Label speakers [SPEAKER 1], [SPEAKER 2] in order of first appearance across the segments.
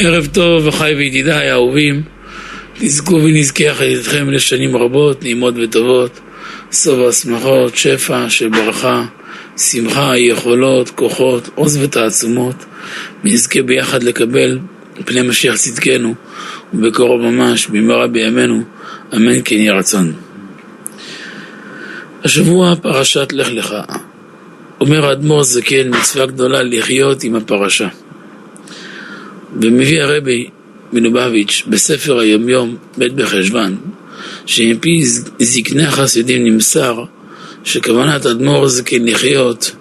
[SPEAKER 1] ערב טוב, אחיי וידידיי האהובים, תזכו ונזכה יחד איתכם לשנים רבות, נעימות וטובות, סוף השמחות, שפע של ברכה, שמחה, יכולות, כוחות, עוז ותעצומות, ונזכה ביחד לקבל פני משיח צדקנו, ובקרוב ממש, במהרה בימינו, אמן כן יהי רצון. השבוע פרשת לך לך. אומר האדמו"ר זקן, מצווה גדולה לחיות עם הפרשה. ומביא הרבי מלובביץ' בספר היומיום, ב' בחשוון, שמפי זקני החסידים נמסר שכוונת אדמו"ר זקן לחיות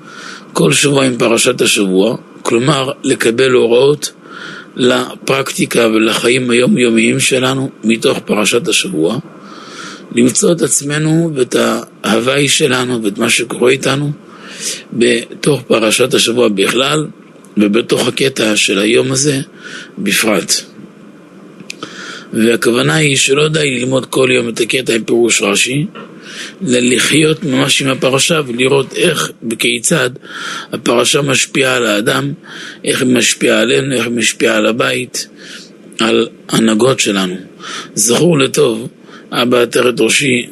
[SPEAKER 1] כל שבוע עם פרשת השבוע, כלומר לקבל הוראות לפרקטיקה ולחיים היומיומיים שלנו מתוך פרשת השבוע, למצוא את עצמנו ואת ההוואי שלנו ואת מה שקורה איתנו בתוך פרשת השבוע בכלל ובתוך הקטע של היום הזה בפרט. והכוונה היא שלא די ללמוד כל יום את הקטע עם פירוש רש"י, אלא לחיות ממש עם הפרשה ולראות איך וכיצד הפרשה משפיעה על האדם, איך היא משפיעה עלינו, איך היא משפיעה על הבית, על הנהגות שלנו. זכור לטוב, אבא עטרת ראשי,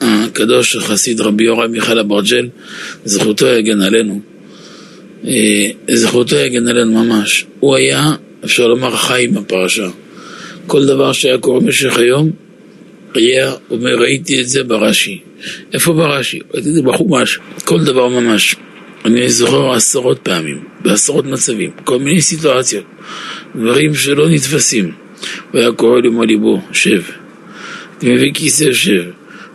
[SPEAKER 1] הקדוש החסיד רבי יורם מיכאל אברג'ל, זכותו יגן עלינו. אה, זכותו יגן עלינו ממש. הוא היה, אפשר לומר, חי עם הפרשה. כל דבר שהיה קורה במשך היום, היה אומר, ראיתי את זה ברש"י. איפה ברש"י? ראיתי את זה בחומש. כל דבר ממש. אני זוכר עשרות פעמים, בעשרות מצבים, כל מיני סיטואציות, דברים שלא נתפסים. הוא היה קורא לי ליבו, שב. אתה מביא כיסא, שב.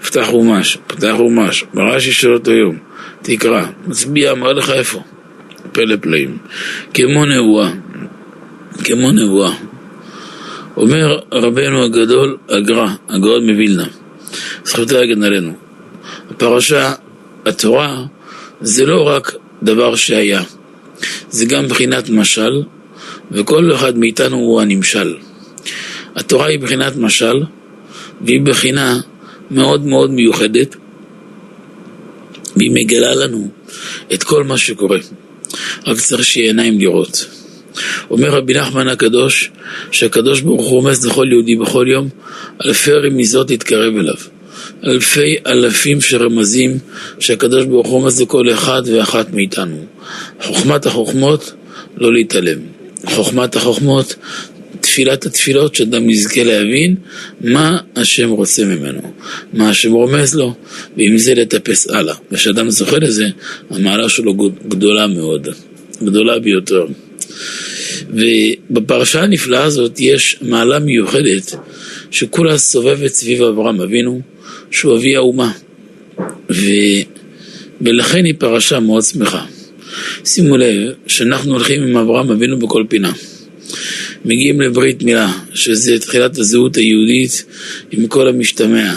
[SPEAKER 1] פתח חומש, פתח חומש, ברש"י של אותו יום, תקרא, מצביע, אמר לך איפה. פלא פלאים. כמו נבואה, כמו נבואה. אומר רבנו הגדול, הגר"א, הגאון מווילנה, זכותו יגן עלינו. הפרשה, התורה, זה לא רק דבר שהיה, זה גם בחינת משל, וכל אחד מאיתנו הוא הנמשל. התורה היא בחינת משל, והיא בחינה מאוד מאוד מיוחדת, והיא מגלה לנו את כל מה שקורה. רק צריך שיהיה עיניים לראות. אומר רבי נחמן הקדוש, שהקדוש ברוך הוא רומז לכל יהודי בכל יום, אלפי רמיזות להתקרב אליו. אלפי אלפים של רמזים שהקדוש ברוך הוא רומז לכל אחד ואחת מאיתנו. חוכמת החוכמות, לא להתעלם. חוכמת החוכמות, תפילת התפילות, שאדם יזכה להבין מה השם רוצה ממנו, מה השם רומז לו, ועם זה לטפס הלאה. וכשאדם זוכה לזה, המעלה שלו גדולה מאוד, גדולה ביותר. ובפרשה הנפלאה הזאת יש מעלה מיוחדת שכולה סובבת סביב אברהם אבינו, שהוא אבי האומה. ו... ולכן היא פרשה מאוד שמחה. שימו לב שאנחנו הולכים עם אברהם אבינו בכל פינה. מגיעים לברית מילה, שזה תחילת הזהות היהודית עם כל המשתמע.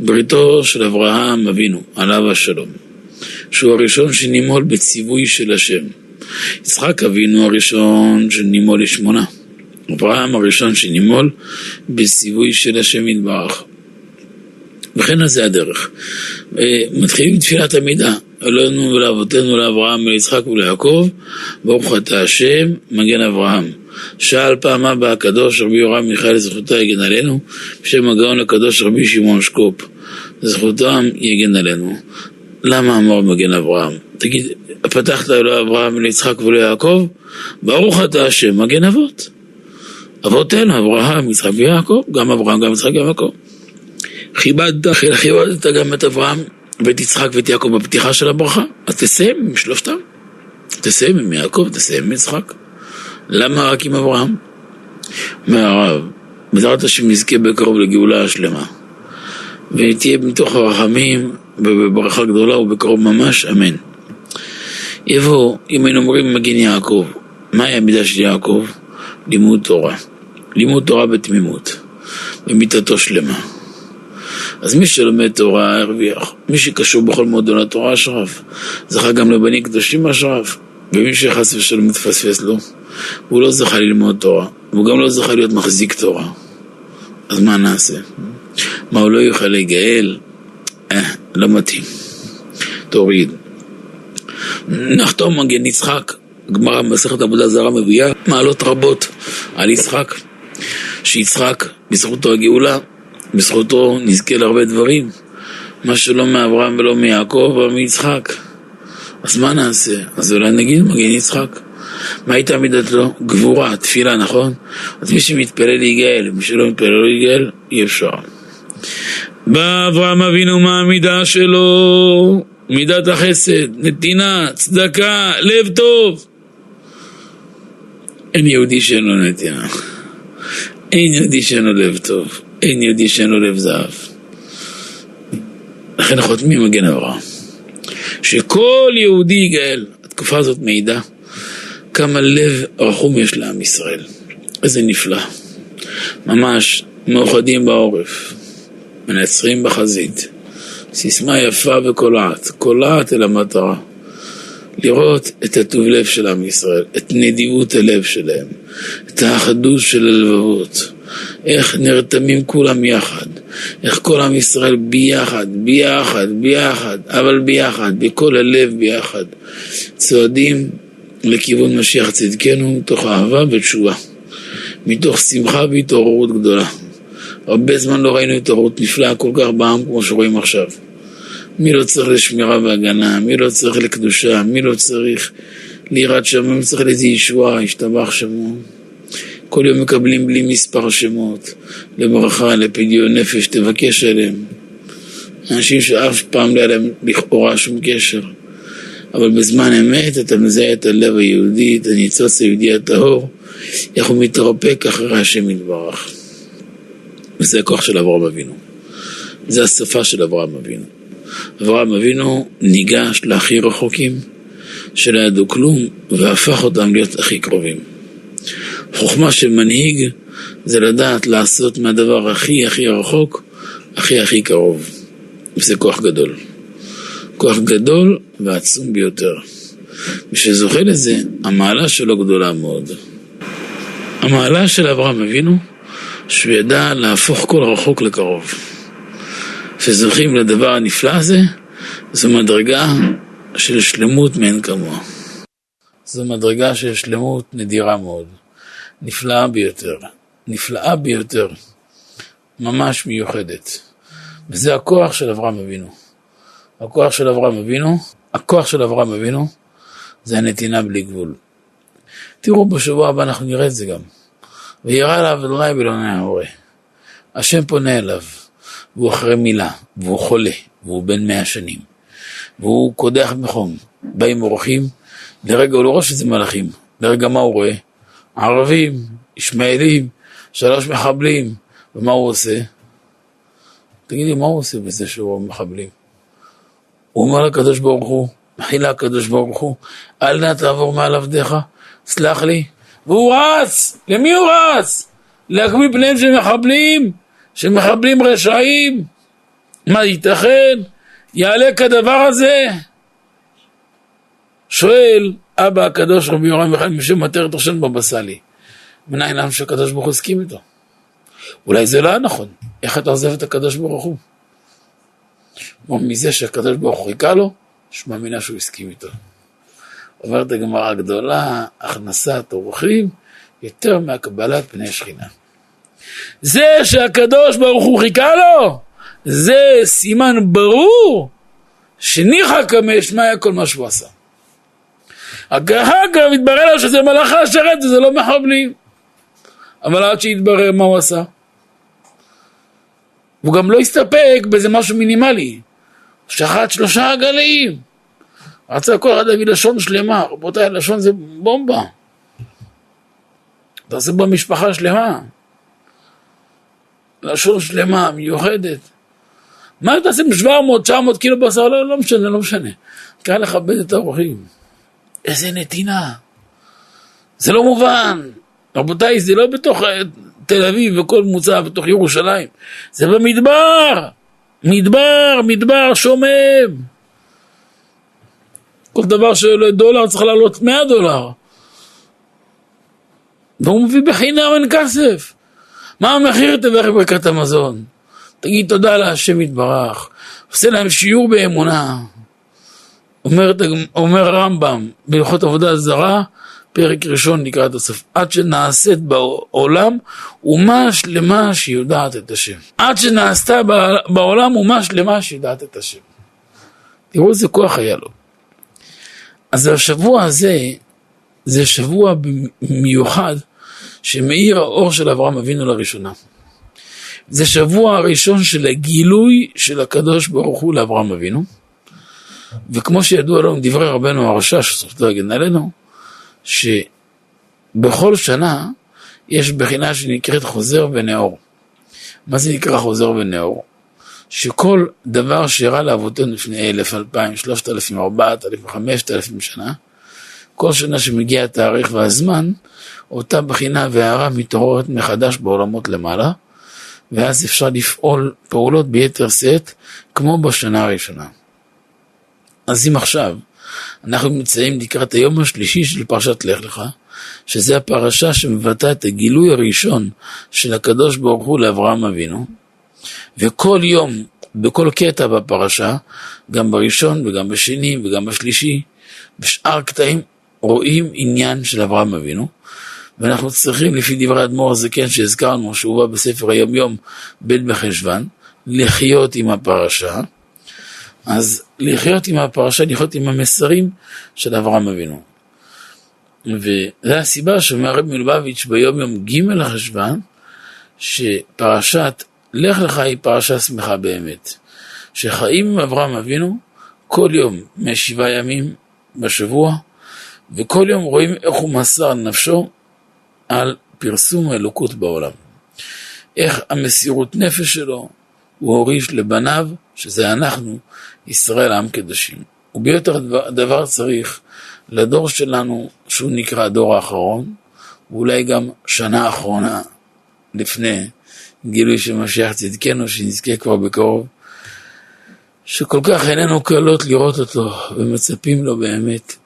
[SPEAKER 1] בריתו של אברהם אבינו, עליו השלום, שהוא הראשון שנימול בציווי של השם. יצחק אבינו הראשון שנימול לשמונה. אברהם הראשון שנימול בציווי של השם יתברך. וכן על זה הדרך. מתחילים תפילת עמידה, אלוהינו ולאבותינו לאברהם וליצחק וליעקב, ברוך אתה השם, מגן אברהם. שאל פעם אבא הקדוש רבי יורם מיכאל זכותו יגן עלינו, בשם הגאון הקדוש רבי שמעון שקופ, זכותם יגן עלינו. למה אמר מגן אברהם? תגיד, פתחת אלוהי אברהם ליצחק וליעקב? ברוך אתה השם מגן אבות. אבותינו, אברהם, יצחק ויעקב, גם אברהם, גם יצחק ויעקב. כיבדת, כיבדת גם את אברהם ואת יצחק ואת יעקב בפתיחה של הברכה, אז תסיים עם שלושתם. תסיים עם יעקב, תסיים עם יצחק. למה רק עם אברהם? אומר הרב, בעזרת השם נזכה בקרוב לגאולה השלמה. ותהיה מתוך הרחמים ובברכה גדולה ובקרוב ממש, אמן. יבוא, אם היינו אומרים מגן יעקב, מהי המידה של יעקב? לימוד תורה. לימוד תורה בתמימות, במיתתו שלמה. אז מי שלומד תורה הרוויח, מי שקשור בכל מועדון התורה אשרף, זכה גם לבנים קדושים אשרף, ומי שחס ושלום מתפספס לו, הוא לא זכה ללמוד תורה, והוא גם לא זכה להיות מחזיק תורה. אז מה נעשה? מה, הוא לא יוכל להיגאל? אה, לא מתאים. תוריד. נחתום מגן יצחק, הגמרא במסכת עבודה זרה מביאה מעלות רבות על יצחק, שיצחק, בזכותו הגאולה, בזכותו נזכה להרבה דברים, מה שלא מאברהם ולא מיעקב, אבל מיצחק. אז מה נעשה? אז אולי נגיד מגן יצחק. מה הייתה מידתו? גבורה, תפילה, נכון? אז מי שמתפלל להיגאל, מי שלא מתפלל לא להיגאל, אי אפשר. בא אברהם אבינו מה המידה שלו? מידת החסד, נתינה, צדקה, לב טוב. אין יהודי שאין לו נתינה. אין יהודי שאין לו לב טוב. אין יהודי שאין לו לב זהב. לכן חותמים מגן אברהם. שכל יהודי יגאל. התקופה הזאת מעידה כמה לב רחום יש לעם ישראל. איזה נפלא. ממש מאוחדים בעורף, מנצרים בחזית. סיסמה יפה וקולעת, קולעת אל המטרה. לראות את הטוב לב של עם ישראל, את נדיבות הלב שלהם, את האחדות של הלבבות, איך נרתמים כולם יחד, איך כל עם ישראל ביחד, ביחד, ביחד, אבל ביחד, בכל הלב ביחד, צועדים לכיוון משיח צדקנו מתוך אהבה ותשובה, מתוך שמחה והתעוררות גדולה. הרבה זמן לא ראינו התעוררות נפלאה כל כך בעם כמו שרואים עכשיו. מי לא צריך לשמירה והגנה, מי לא צריך לקדושה, מי לא צריך ליראת שמיים, מי צריך לאיזה ישועה, השתבח שמו. כל יום מקבלים בלי מספר שמות, לברכה, לפדיון נפש, תבקש עליהם. אנשים שאף פעם לא היה להם לכאורה שום קשר. אבל בזמן אמת אתה מזהה את הלב היהודי, את הניצוץ היהודי הטהור, איך הוא מתרפק אחרי השם יתברך. וזה הכוח של אברהם אבינו. זה השפה של אברהם אבינו. אברהם אבינו ניגש להכי רחוקים, שלא ידעו כלום, והפך אותם להיות הכי קרובים. חוכמה של מנהיג זה לדעת לעשות מהדבר הכי הכי רחוק, הכי הכי קרוב. וזה כוח גדול. כוח גדול ועצום ביותר. מי שזוכה לזה, המעלה שלו גדולה מאוד. המעלה של אברהם אבינו, שהוא ידע להפוך כל רחוק לקרוב. שזוכים לדבר הנפלא הזה, זו מדרגה של שלמות מאין כמוה. זו מדרגה של שלמות נדירה מאוד, נפלאה ביותר, נפלאה ביותר, ממש מיוחדת. וזה הכוח של אברהם אבינו. הכוח של אברהם אבינו, הכוח של אברהם אבינו זה הנתינה בלי גבול. תראו, בשבוע הבא אנחנו נראה את זה גם. וירא אליו אדוני בלוני ההורה. השם פונה אליו. והוא אחרי מילה, והוא חולה, והוא בן מאה שנים, והוא קודח מחום. באים אורחים, לרגע הוא לא רואה שזה מלאכים, לרגע מה הוא רואה? ערבים, ישמעאלים, שלוש מחבלים, ומה הוא עושה? תגידי, מה הוא עושה בזה שהוא מחבלים? הוא אומר לקדוש ברוך הוא, מחילה הקדוש ברוך הוא, אל נא תעבור מעל עבדיך, סלח לי. והוא רץ! למי הוא רץ? להקמיא פניהם של מחבלים? שמחבלים רשעים, מה ייתכן? יעלה כדבר הזה? שואל אבא הקדוש רבי יורם וחיים בשם מטרת ראשון בבא סאלי, מנין עם שהקדוש ברוך הוא הסכים איתו? אולי זה לא היה נכון, איך אתה עוזב את הקדוש ברוך הוא? כמו מזה שהקדוש ברוך הוא חיכה לו, יש מאמינה שהוא הסכים איתו. אומרת הגמרא הגדולה, הכנסת אורחים יותר מהקבלת פני שכינה. זה שהקדוש ברוך הוא חיכה לו, זה סימן ברור שניחא קמא שמעיה כל מה שהוא עשה. אחר כך מתברר לו שזה מלאכה השרת וזה לא מחבלים. אבל עד שיתברר מה הוא עשה. הוא גם לא הסתפק באיזה משהו מינימלי. שחט שלושה עגלים. רצה כל אחד להביא לשון שלמה. רבותיי, לשון זה בומבה. אתה עושה בה משפחה שלמה. לשון שלמה, מיוחדת. מה אתה עושה עם 700, 900 קילו בשר? לא, לא משנה, לא משנה. קל לכבד את האורחים. איזה נתינה. זה לא מובן. רבותיי, זה לא בתוך אה, תל אביב וכל מוצא בתוך ירושלים. זה במדבר. מדבר, מדבר שומם. כל דבר שעולה דולר צריך לעלות 100 דולר. והוא מביא בחינם אין כסף. מה המחיר תברך ברכת המזון? תגיד תודה להשם יתברך, עושה להם שיעור באמונה. אומר, אומר הרמב"ם בהלכות עבודה זרה, פרק ראשון לקראת הסוף, עד שנעשית בעולם אומה שלמה שיודעת את השם. עד שנעשתה בעולם אומה שלמה שיודעת את השם. תראו איזה כוח היה לו. אז השבוע הזה, זה שבוע מיוחד שמאיר האור של אברהם אבינו לראשונה. זה שבוע הראשון של הגילוי של הקדוש ברוך הוא לאברהם אבינו. וכמו שידוע לנו דברי רבנו הרשע, שזכותו להגן עלינו, שבכל שנה יש בחינה שנקראת חוזר ונאור. מה זה נקרא חוזר ונאור? שכל דבר שאירע לאבותינו לפני אלף, אלפיים, שלושת אלפים, ארבעת אלפים, חמשת אלפים שנה, כל שנה שמגיע התאריך והזמן, אותה בחינה והערה מתעוררת מחדש בעולמות למעלה, ואז אפשר לפעול פעולות ביתר שאת, כמו בשנה הראשונה. אז אם עכשיו אנחנו נמצאים לקראת היום השלישי של פרשת לך לך, שזה הפרשה שמבטא את הגילוי הראשון של הקדוש ברוך הוא לאברהם אבינו, וכל יום, בכל קטע בפרשה, גם בראשון וגם בשני וגם בשלישי, בשאר קטעים, רואים עניין של אברהם אבינו, ואנחנו צריכים, לפי דברי אדמו"ר הזקן שהזכרנו, שהובא בספר היום יום, ב' בחשוון, לחיות עם הפרשה, אז לחיות עם הפרשה, לחיות עם המסרים של אברהם אבינו. וזו הסיבה שאומר הרב מלובביץ' ביום יום ג' לחשוון, שפרשת לך לך היא פרשה שמחה באמת. שחיים עם אברהם אבינו כל יום משבעה ימים בשבוע, וכל יום רואים איך הוא מסר נפשו על פרסום האלוקות בעולם. איך המסירות נפש שלו הוא הוריש לבניו, שזה אנחנו, ישראל עם קדושים. וביותר דבר צריך לדור שלנו, שהוא נקרא הדור האחרון, ואולי גם שנה אחרונה לפני גילוי של משיח צדקנו, שנזכה כבר בקרוב, שכל כך איננו קלות לראות אותו, ומצפים לו באמת.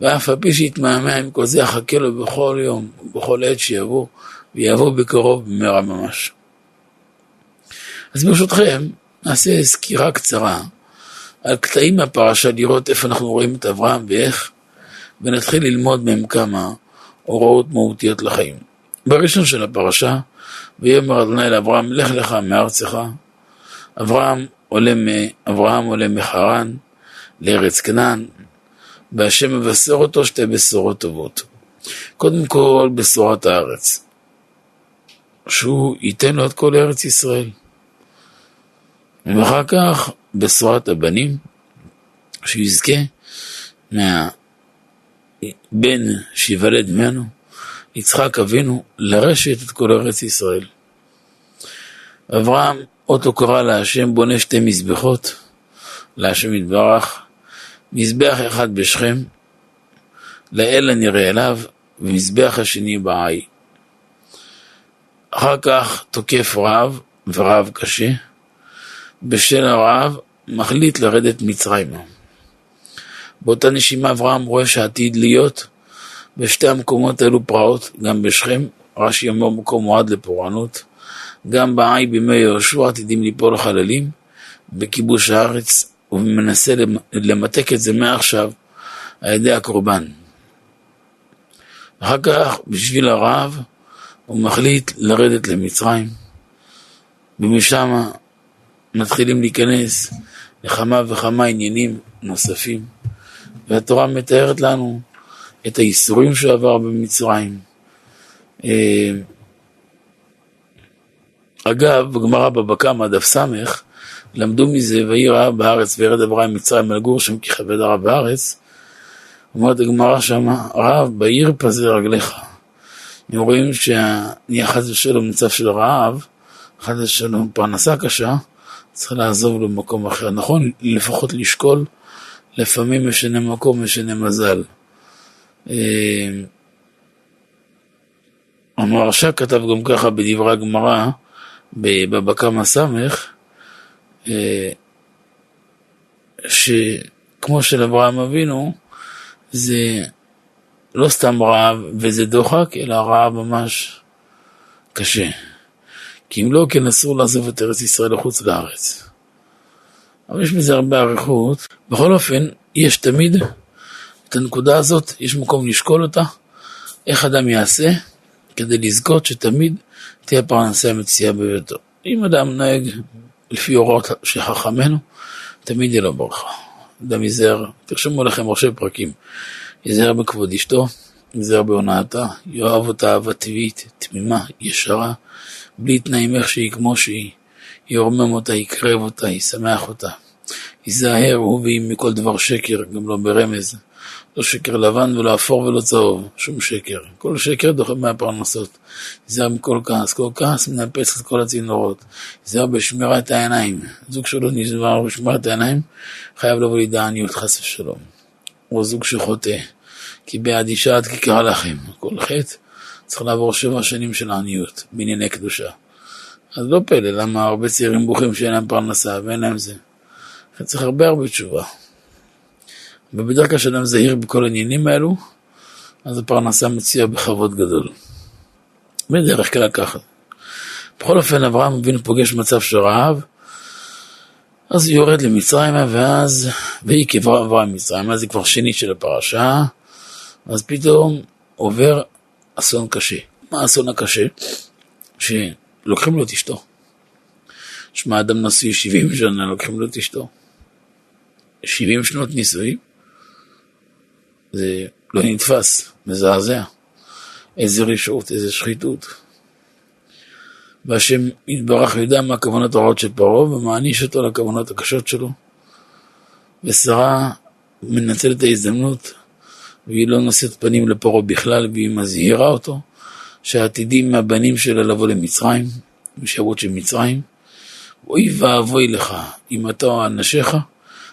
[SPEAKER 1] ואף על פי שיתמהמה עם כל זה, יחכה לו בכל יום, בכל עת שיבוא, ויבוא בקרוב במהרה ממש. אז ברשותכם, נעשה סקירה קצרה על קטעים מהפרשה, לראות איפה אנחנו רואים את אברהם ואיך, ונתחיל ללמוד מהם כמה הוראות מהותיות לחיים. בראשון של הפרשה, ויאמר אדוני לאברהם, לך לך מארצך. אברהם עולה, אברהם עולה מחרן לארץ כנען, והשם מבשר אותו שתי בשורות טובות. קודם כל, בשורת הארץ, שהוא ייתן לו את כל ארץ ישראל. ואחר כך בשורת הבנים, שיזכה מהבן שיוולד ממנו, יצחק אבינו, לרשת את כל ארץ ישראל. אברהם, אותו קרא להשם בונה שתי מזבחות, להשם יתברך, מזבח אחד בשכם, לאל הנראה אליו, ומזבח השני בעי. אחר כך תוקף רב, ורב קשה, בשל הרעב, מחליט לרדת מצרימה. באותה נשימה אברהם רואה שעתיד להיות בשתי המקומות האלו פרעות, גם בשכם, רש"י אומר מקום מועד לפורענות, גם בעי בימי יהושע עתידים ליפול החללים, בכיבוש הארץ, ומנסה למתק את זה מעכשיו על ידי הקורבן. אחר כך, בשביל הרעב, הוא מחליט לרדת למצרים, ומשם מתחילים להיכנס לכמה וכמה עניינים נוספים, והתורה מתארת לנו את הייסורים שהוא עבר במצרים. אה, אגב, בגמרא בבא קמא, דף ס', למדו מזה, ויהי רעב בארץ וירד אברהם מצרים לגור שם כי כבד הרב בארץ. אומרת הגמרא שמה, רעב בעיר פזר רגליך. הם רואים שנהיה חס ושלום מצב של רעב, חס ושלום פרנסה קשה, צריך לעזוב למקום אחר. נכון, לפחות לשקול, לפעמים משנה מקום, משנה מזל. אה, המרש"א כתב גם ככה בדברי הגמרא, בבבא קמא סמך, אה, שכמו של אברהם אבינו, זה לא סתם רעב וזה דוחק, אלא רעב ממש קשה. כי אם לא כן אסור לעזוב את ארץ ישראל לחוץ לארץ. אבל יש בזה הרבה אריכות. בכל אופן, יש תמיד את הנקודה הזאת, יש מקום לשקול אותה, איך אדם יעשה כדי לזכות שתמיד תהיה פרנסה המציאה בביתו. אם אדם נוהג לפי הוראות של חכמינו, תמיד יהיה לו ברכה. אדם ייזהר, תרשמו לכם ראשי פרקים, ייזהר בכבוד אשתו, ייזהר בהונאתה, יאהב אותה אהבה טבעית, תמימה, ישרה, בלי תנאים איך שהיא כמו שהיא, ירומם אותה, יקרב אותה, ישמח אותה. ייזהר הוא והיא מכל דבר שקר, גם לא ברמז. לא שקר לבן ולא אפור ולא צהוב, שום שקר. כל שקר דוחה מהפרנסות. ייזהר מכל כעס, כל כעס מנפץ את כל הצינורות. ייזהר בשמירת העיניים. זוג שלא נזהר בשמירת העיניים, חייב לבוא לידי עניות חס ושלום. או זוג שחוטא, כי בעד אישה עד כיכר לחם. כל חטא צריך לעבור שבע שנים של עניות, בענייני קדושה. אז לא פלא, למה הרבה צעירים בוכים שאין להם פרנסה ואין להם זה. צריך הרבה הרבה תשובה. ובדרך כלל כשאדם זהיר בכל העניינים האלו, אז הפרנסה מציעה בכבוד גדול. בדרך כלל ככה. בכל אופן, אברהם אבינו פוגש מצב של רעב, אז הוא יורד למצרימה, ואז, והיא כבר עברה ממצרים, אז היא כבר שנית של הפרשה, אז פתאום עובר אסון קשה. מה האסון הקשה? שלוקחים לו את אשתו. שמע, אדם נשוי 70 שנה, לוקחים לו את אשתו. 70 שנות נישואים, זה לא נתפס, מזעזע. איזה רשעות, איזה שחיתות. והשם יתברך יודע מה הכוונות הרעות של פרעה ומעניש אותו לכוונות הקשות שלו. ושרה מנצלת את ההזדמנות והיא לא נושאת פנים לפרעה בכלל והיא מזהירה אותו שעתידים מהבנים שלה לבוא למצרים, משאבות של מצרים. אוי ואבוי לך אם אתה או אנשיך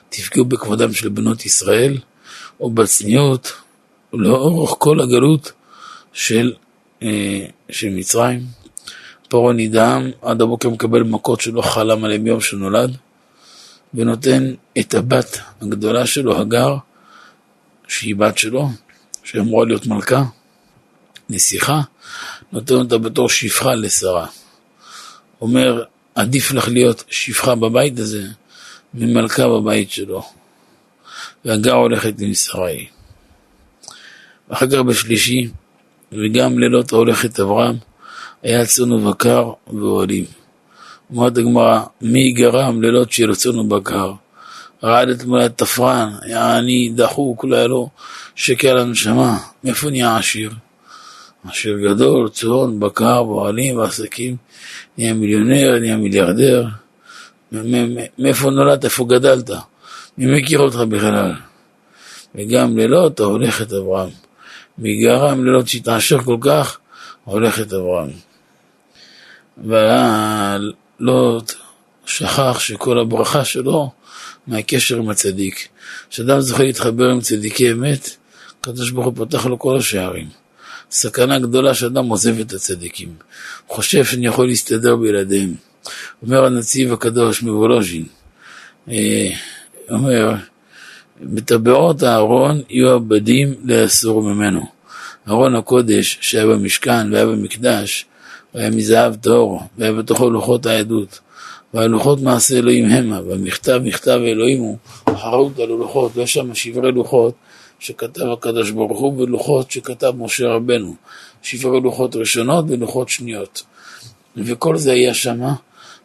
[SPEAKER 1] תפגעו בכבודם של בנות ישראל או בצניעות לאורך כל הגלות של, אה, של מצרים. פרעה נדהם, עד הבוקר מקבל מכות שלא חלם עליהם יום שנולד, ונותן את הבת הגדולה שלו, הגר, שהיא בת שלו, שאמורה להיות מלכה, נסיכה, נותן אותה בתור שפחה לשרה. אומר, עדיף לך להיות שפחה בבית הזה ממלכה בבית שלו. והגר הולכת עם שרי. ואחר כך בשלישי, וגם לילות הולכת אברהם, היה צאן ובקר ואוהלים. אומרת הגמרא, מי גרם לילות של צאן ובקר? רעד את מולד תפרן, היה עני דחוק, לא היה לו שקר על הנשמה. מאיפה נהיה עשיר? עשיר גדול, צאן, בקר, ואוהלים ועסקים, נהיה מיליונר, נהיה מיליארדר. מאיפה נולדת, איפה גדלת? מי מכיר אותך בכלל? וגם לילות הולכת אברהם. מגרם לילות שהתעשר כל כך, הולכת אברהם. ולוט שכח שכל הברכה שלו מהקשר עם הצדיק. כשאדם זוכה להתחבר עם צדיקי אמת, הקדוש ברוך הוא פותח לו כל השערים. סכנה גדולה שאדם עוזב את הצדיקים. הוא חושב שאני יכול להסתדר בילדיהם. אומר הנציב הקדוש מוולוז'ין, אה, אומר, בטבעות הארון יהיו הבדים לאסור ממנו. ארון הקודש שהיה במשכן והיה במקדש, והיה מזהב טהור, והיה בתוכו לוחות העדות. והלוחות מעשה אלוהים המה, והמכתב מכתב אלוהים הוא חרוט על הלוחות, ויש שם שברי לוחות שכתב הקדוש ברוך הוא, ולוחות שכתב משה רבנו, שברי לוחות ראשונות ולוחות שניות. וכל זה היה שמה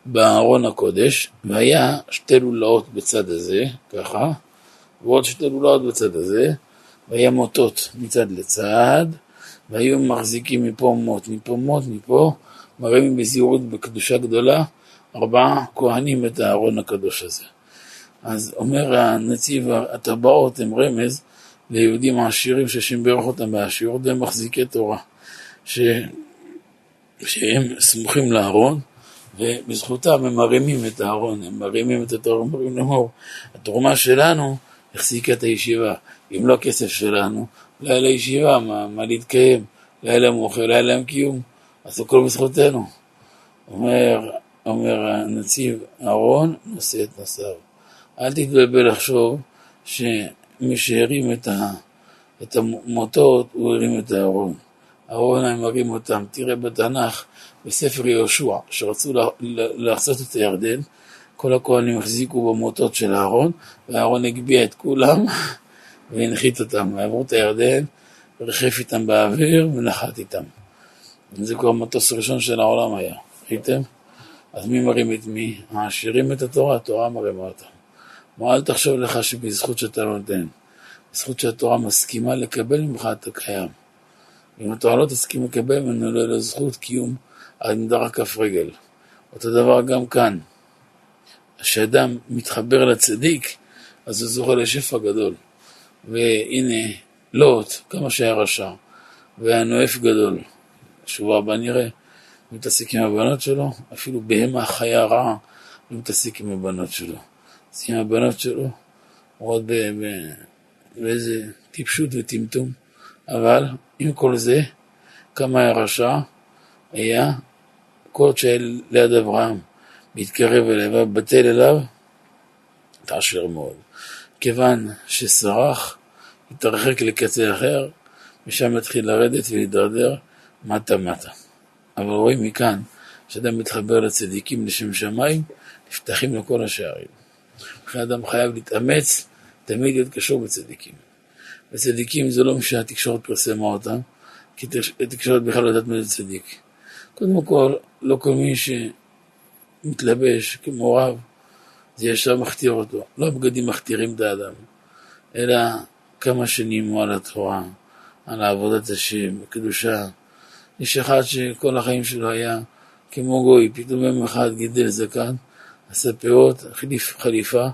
[SPEAKER 1] בארון הקודש, והיה שתי לולאות בצד הזה, ככה, ועוד שתי לולאות בצד הזה, והיה מוטות מצד לצד, והיו מחזיקים מפה מוט, מפה מוט, מפה, מראים בזהירות בקדושה גדולה, ארבעה כהנים את הארון הקדוש הזה. אז אומר הנציב, הטבעות הם רמז ליהודים העשירים שהשם בירך אותם בעשירות והם מחזיקי תורה, ש... שהם סמוכים לארון, ובזכותם הם מרימים את הארון, הם מרימים את התורה, אומרים לאמור, התרומה שלנו החזיקה את הישיבה, אם לא כסף שלנו, לא היה לישיבה, מה, מה להתקיים, לא היה להם אוכל, לא היה להם קיום, אז הכל בזכותנו. אומר, אומר הנציב, אהרון נושא את נשאיו. אל תתבלבל לחשוב שמי שהרים את, ה, את המוטות, הוא הרים את הארון. אהרון הם מרים אותם. תראה בתנ"ך, בספר יהושע, שרצו לחצות את הירדן, כל הכהנים החזיקו במוטות של אהרון, ואהרון הגביה את כולם והנחית אותם, ועברו את הירדן, ריחף איתם באוויר ונחת איתם. זה כבר מטוס ראשון של העולם היה, ראיתם? אז מי מרים את מי? העשירים את התורה, התורה מרימה אותם. מה אל תחשוב לך שבזכות שאתה נותן, בזכות שהתורה מסכימה לקבל ממך אתה קיים. אם התורה לא תסכים לקבל ממנו, לא יהיה זכות קיום עד מדר כף רגל. אותו דבר גם כאן. כשאדם מתחבר לצדיק, אז הוא זוכה לשפע גדול. והנה, לוט, כמה שהיה רשע, והיה נואף גדול. שבוע הבא נראה, מתעסק עם הבנות שלו, אפילו בהמה חיה רעה, לא מתעסק עם הבנות שלו. אז עם הבנות שלו, הוא עוד באיזה טיפשות וטמטום, אבל עם כל זה, כמה היה רשע, היה כל שהיה ליד אברהם, מתקרב אליו, בטל אליו, תעשר מאוד. כיוון שסרח, התרחק לקצה אחר, משם התחיל לרדת ולהידרדר מטה-מטה. אבל רואים מכאן, כשאדם מתחבר לצדיקים לשם שמיים, נפתחים לו כל השערים. לכן אדם חייב להתאמץ, תמיד להיות קשור בצדיקים. וצדיקים זה לא מי שהתקשורת פרסמה אותם, כי התקשורת בכלל לא יודעת מה זה צדיק. קודם כל, לא כל מי שמתלבש כמו רב, זה ישר מכתיר אותו. לא הבגדים מכתירים את האדם, אלא כמה שנים הוא על התורה, על עבודת השם, קדושה. יש אחד שכל החיים שלו היה כמו גוי, פתאום יום אחד גידל זקן, עשה פאות, החליף חליפה,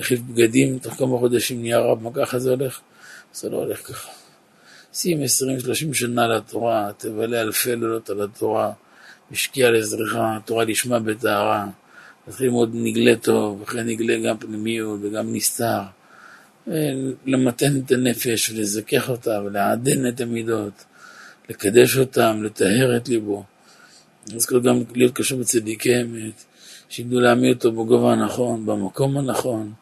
[SPEAKER 1] החליף בגדים, תוך כמה חודשים נהיה רב, מה ככה זה הולך? זה לא הולך ככה. שים עשרים, שלושים שנה לתורה, תבלה אלפי לילות על התורה, משקיע לעזרך, תורה לשמה בטהרה, תתחיל ללמוד נגלה טוב, אחרי נגלה גם פנימיות וגם נסתר. למתן את הנפש ולזכך אותה ולעדן את המידות, לקדש אותם, לטהר את ליבו. כל גם להיות קשור בצדיקי אמת, שידעו להעמיד אותו בגובה הנכון, במקום הנכון,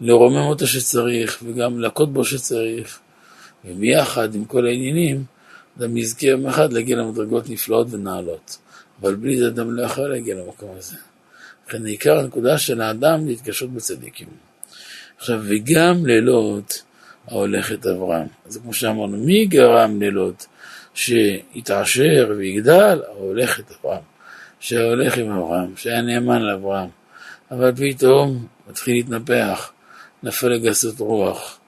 [SPEAKER 1] לרומם אותו שצריך וגם להכות בו שצריך, וביחד עם כל העניינים, אדם יזכה יום אחד להגיע למדרגות נפלאות ונעלות. אבל בלי זה אדם לא יכול להגיע למקום הזה. לכן עיקר הנקודה של האדם להתקשרות בצדיקים. עכשיו, וגם לילות ההולכת אברהם. אז כמו שאמרנו, מי גרם לילות שיתעשר ויגדל? ההולכת אברהם. שהולך עם אברהם, שהיה נאמן לאברהם. אבל פתאום מתחיל להתנפח, נפל לגסות רוח.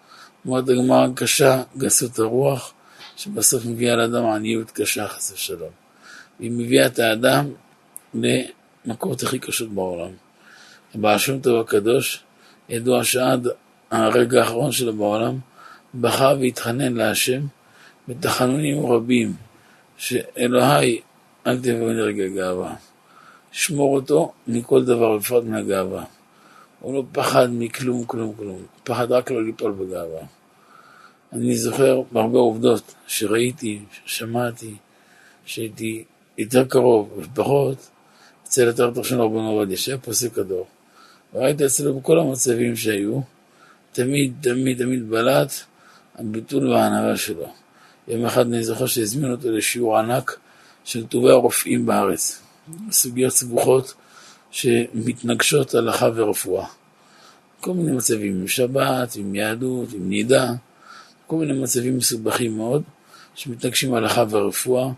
[SPEAKER 1] אומרת הגמרא קשה, גסות הרוח, שבסוף מביאה לאדם עניות קשה, חס ושלום. היא מביאה את האדם למקורות הכי קשות בעולם. הבעל שם טוב הקדוש ידוע שעד הרגע האחרון שלו בעולם בכה והתחנן להשם בתחנונים רבים שאלוהי אל תבוא לרגע גאווה. שמור אותו מכל דבר בפרט מהגאווה. הוא לא פחד מכלום, כלום, כלום. פחד רק לא ליפול בגאווה. אני זוכר בהרבה עובדות שראיתי, ששמעתי, שהייתי יותר קרוב ופחות, אצל התרתח של רבנו עובדיה, שהיה פוסק הדור. וראית אצלו בכל המצבים שהיו, תמיד, תמיד, תמיד בלט הביטול והענווה שלו. יום אחד אני זוכר שהזמין אותו לשיעור ענק של טובי הרופאים בארץ. סוגיות סבוכות שמתנגשות הלכה ורפואה. כל מיני מצבים עם שבת, עם יהדות, עם נידה, כל מיני מצבים מסובכים מאוד, שמתנגשים הלכה ורפואה,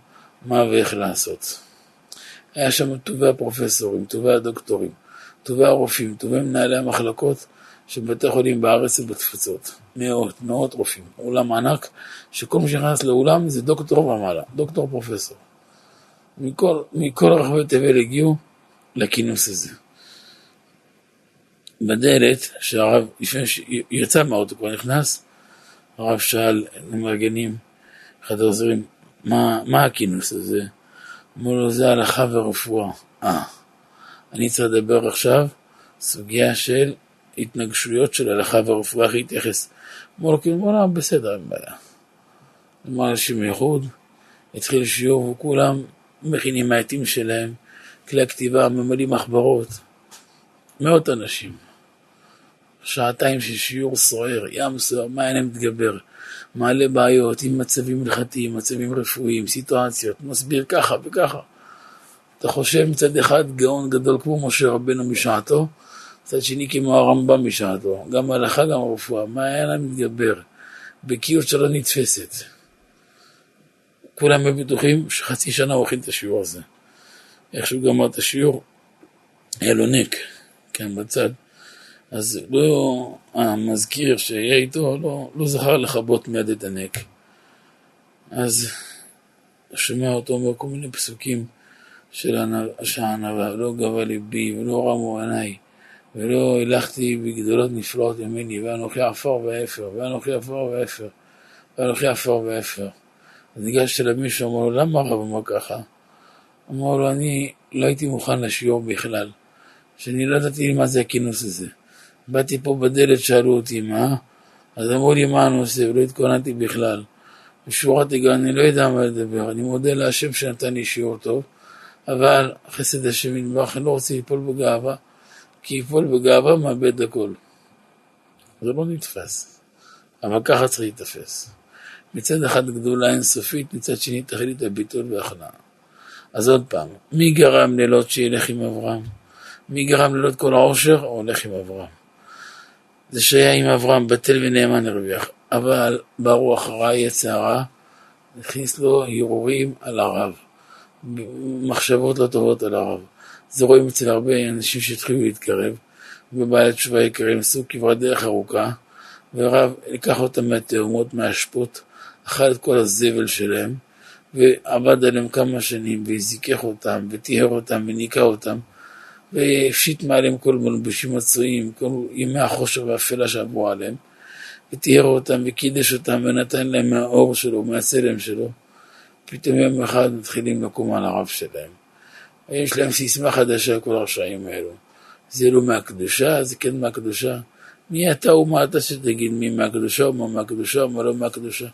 [SPEAKER 1] מה ואיך לעשות. היה שם טובי הפרופסורים, טובי הדוקטורים, טובי הרופאים, טובי מנהלי המחלקות של בתי חולים בארץ ובתפוצות. מאות, מאות רופאים. אולם ענק, שכל מי שנכנס לאולם זה דוקטור ומעלה, דוקטור פרופסור. מכל, מכל רחבי תבל הגיעו לכינוס הזה. בדלת, שהרב, לפני שיצא מהאוטו, כבר נכנס, הרב שאל למארגנים, אחד העוזרים, מה, מה הכינוס הזה? אמרו לו, זה הלכה ורפואה. אה, אני צריך לדבר עכשיו סוגיה של התנגשויות של הלכה ורפואה, איך להתייחס. אמרו לו, כאילו, בוא'נה, בסדר, אין בעיה. אמר אנשים ייחוד, התחיל שיעור, וכולם מכינים מהעטים שלהם, כלי הכתיבה, ממלאים מחברות. מאות אנשים. שעתיים של שיעור סוער, ים סוער, מה אין להם מתגבר. מעלה בעיות עם מצבים הלכתיים, מצבים רפואיים, סיטואציות, מסביר ככה וככה. אתה חושב מצד אחד גאון גדול כמו משה רבנו משעתו, מצד שני כמו הרמב"ם בשעתו, גם הלכה גם רפואה, מה היה להם מתגבר? בקיאות שלא נתפסת. כולם בטוחים שחצי שנה הוא הכין את השיעור הזה. איך שהוא גמר את השיעור, היה לו נק, כן, בצד. אז לא, המזכיר שהיה איתו לא, לא זכר לכבות מיד את הנק. אז הוא שומע אותו אומר כל מיני פסוקים של הענווה, לא גבה ליבי ולא רמו עיניי ולא הלכתי בגדולות נפלאות ימיני ואנוכי עפר ואפר ואנוכי עפר ואפר ואנוכי עפר ואפר. אז ניגשתי למישהו, אמר לו, למה הרב אמר ככה? אמר לו, אני לא הייתי מוכן לשיעור בכלל, שאני לא ידעתי מה זה הכינוס הזה. באתי פה בדלת, שאלו אותי מה, אז אמרו לי מה הנושא, ולא התכוננתי בכלל. בשורת הגעה אני לא יודע מה לדבר, אני מודה להשם שנתן לי שיעור טוב, אבל חסד השם יתברך, אני לא רוצה ליפול בגאווה, כי ליפול בגאווה מאבד הכל. זה לא נתפס, אבל ככה צריך להתאפס. מצד אחד גדולה אינסופית, מצד שני תכלית הביטול והכנעה. אז עוד פעם, מי גרם לילות שילך עם אברהם? מי גרם לילות כל העושר? הולך עם אברהם. זה שהיה עם אברהם בטל ונאמן הרוויח, אבל ברוח רע יצרה, הכניס לו הרהורים על הרב, מחשבות לא טובות על הרב. זה רואים אצל הרבה אנשים שהתחילו להתקרב, ובעלי תשובה יקרים עשו כברת דרך ארוכה, ורב לקח אותם מהתאומות, מהאשפות, אכל את כל הזבל שלהם, ועבד עליהם כמה שנים, והזיכך אותם, וטיהר אותם, וניקה אותם, והפשיט מעליהם כל מלבושים מצויים, כל ימי החושר והאפלה שעברו עליהם, וטיהר אותם, וקידש אותם, ונתן להם מהאור שלו, מהצלם שלו. פתאום יום אחד מתחילים לקום על הרב שלהם. יש להם סיסמה חדשה, כל הרשעים האלו. זה לא מהקדושה, זה כן מהקדושה. מי אתה ומה אתה שתגיד מי מהקדושה ומה מהקדושה ומה לא מהקדושה?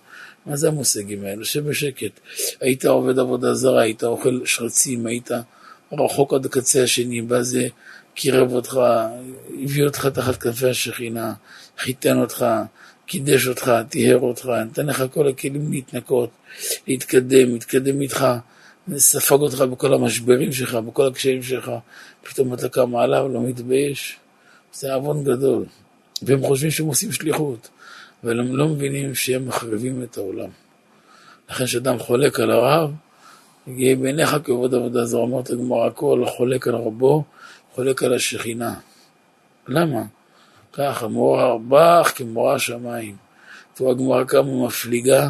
[SPEAKER 1] מה זה המושגים האלו? שבשקט. היית עובד עבודה זרה, היית אוכל שרצים, היית רחוק עד הקצה השני, בא זה קירב אותך, הביא אותך תחת כנפי השכינה, חיתן אותך, קידש אותך, טיהר אותך, נתן לך כל הכלים להתנקות, להתקדם, להתקדם איתך, ספג אותך בכל המשברים שלך, בכל הקשיים שלך, פתאום אתה קם עליו, לא מתבייש. זה עוון גדול. והם חושבים שהם עושים שליחות, אבל הם לא מבינים שהם מחריבים את העולם. לכן כשאדם חולק על הרב, יגיע בעיניך כעבוד עבודה זרה, אמרת לגמר הכל, חולק על רבו, חולק על השכינה. למה? ככה, מורה ארבח כמורה שמיים. תראו הגמרא כמה מפליגה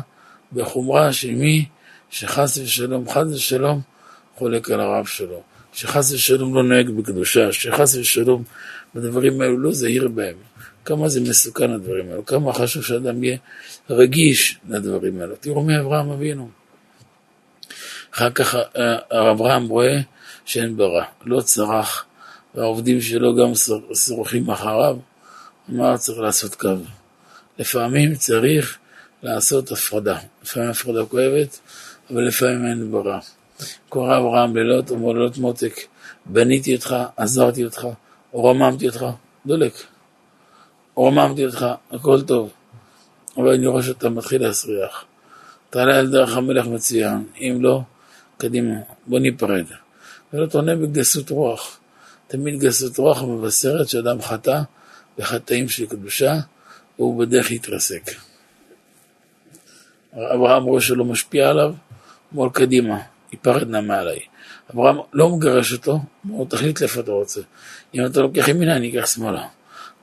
[SPEAKER 1] בחומרה של מי שחס ושלום, חס ושלום, חולק על הרב שלו. שחס ושלום לא נוהג בקדושה, שחס ושלום בדברים האלו לא זהיר בהם. כמה זה מסוכן הדברים האלו, כמה חשוב שאדם יהיה רגיש לדברים האלו. תראו מי אברהם אבינו. אחר כך הרב אברהם רואה שאין ברירה, לא צרח, והעובדים שלו גם שורכים אחריו, אמר צריך לעשות קו. לפעמים צריך לעשות הפרדה. לפעמים הפרדה כואבת, אבל לפעמים אין ברירה. קורא אברהם לילות, אומר לילות מותק, בניתי אותך, עזרתי אותך, רוממתי אותך, דולק. רוממתי אותך, הכל טוב, אבל אני רואה שאתה מתחיל להסריח. תעלה על דרך המלך מצוין, אם לא, קדימה, בוא ניפרד. ולא תענה בגסות רוח. תמיד גסות רוח מבשרת שאדם חטא בחטאים של קדושה, והוא בדרך להתרסק. אברהם רואה שלא משפיע עליו, מול קדימה, ייפרד נא מעליי. אברהם לא מגרש אותו, הוא תחליט לאיפה אתה רוצה. אם אתה לוקח ימינה, אני אקח שמאלה.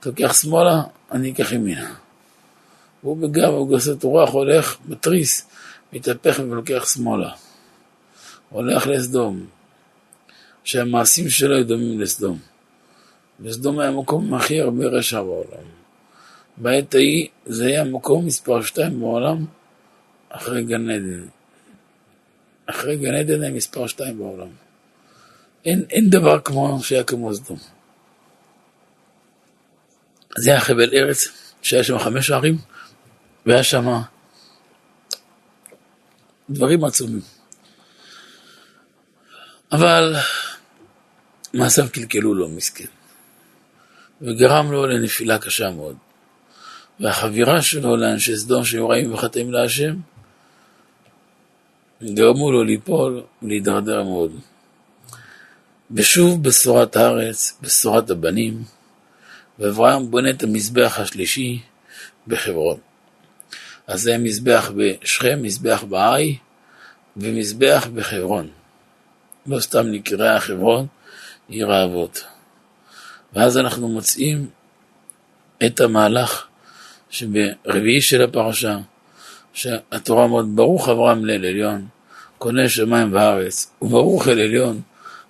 [SPEAKER 1] אתה לוקח שמאלה, אני אקח ימינה. והוא בגב, הוא גסות רוח, הולך, מתריס, מתהפך ולוקח שמאלה. הולך לסדום, שהמעשים שלו היו דומים לסדום. וסדום היה המקום הכי הרבה רשע בעולם. בעת ההיא זה היה מקום מספר שתיים בעולם אחרי גן עדן. אחרי גן עדן היה מספר שתיים בעולם. אין, אין דבר כמו שהיה כמו סדום. זה היה חבל ארץ שהיה שם חמש ערים, והיה שם דברים עצומים. אבל מעשיו קלקלו לו מסכן, וגרם לו לנפילה קשה מאוד. והחבירה שלו לאנשי סדום שהיו רעים וחטאים להשם, גרמו לו ליפול ולהידרדר מאוד. ושוב בשורת הארץ, בשורת הבנים, ואברהם בונה את המזבח השלישי בחברון. אז זה מזבח בשכם, מזבח בעי ומזבח בחברון. לא סתם נקראה חברון, עיר האבות. ואז אנחנו מוצאים את המהלך שברביעי של הפרשה, שהתורה אומרת, ברוך אברהם ליל עליון, קונה שמיים וארץ, וברוך אל עליון,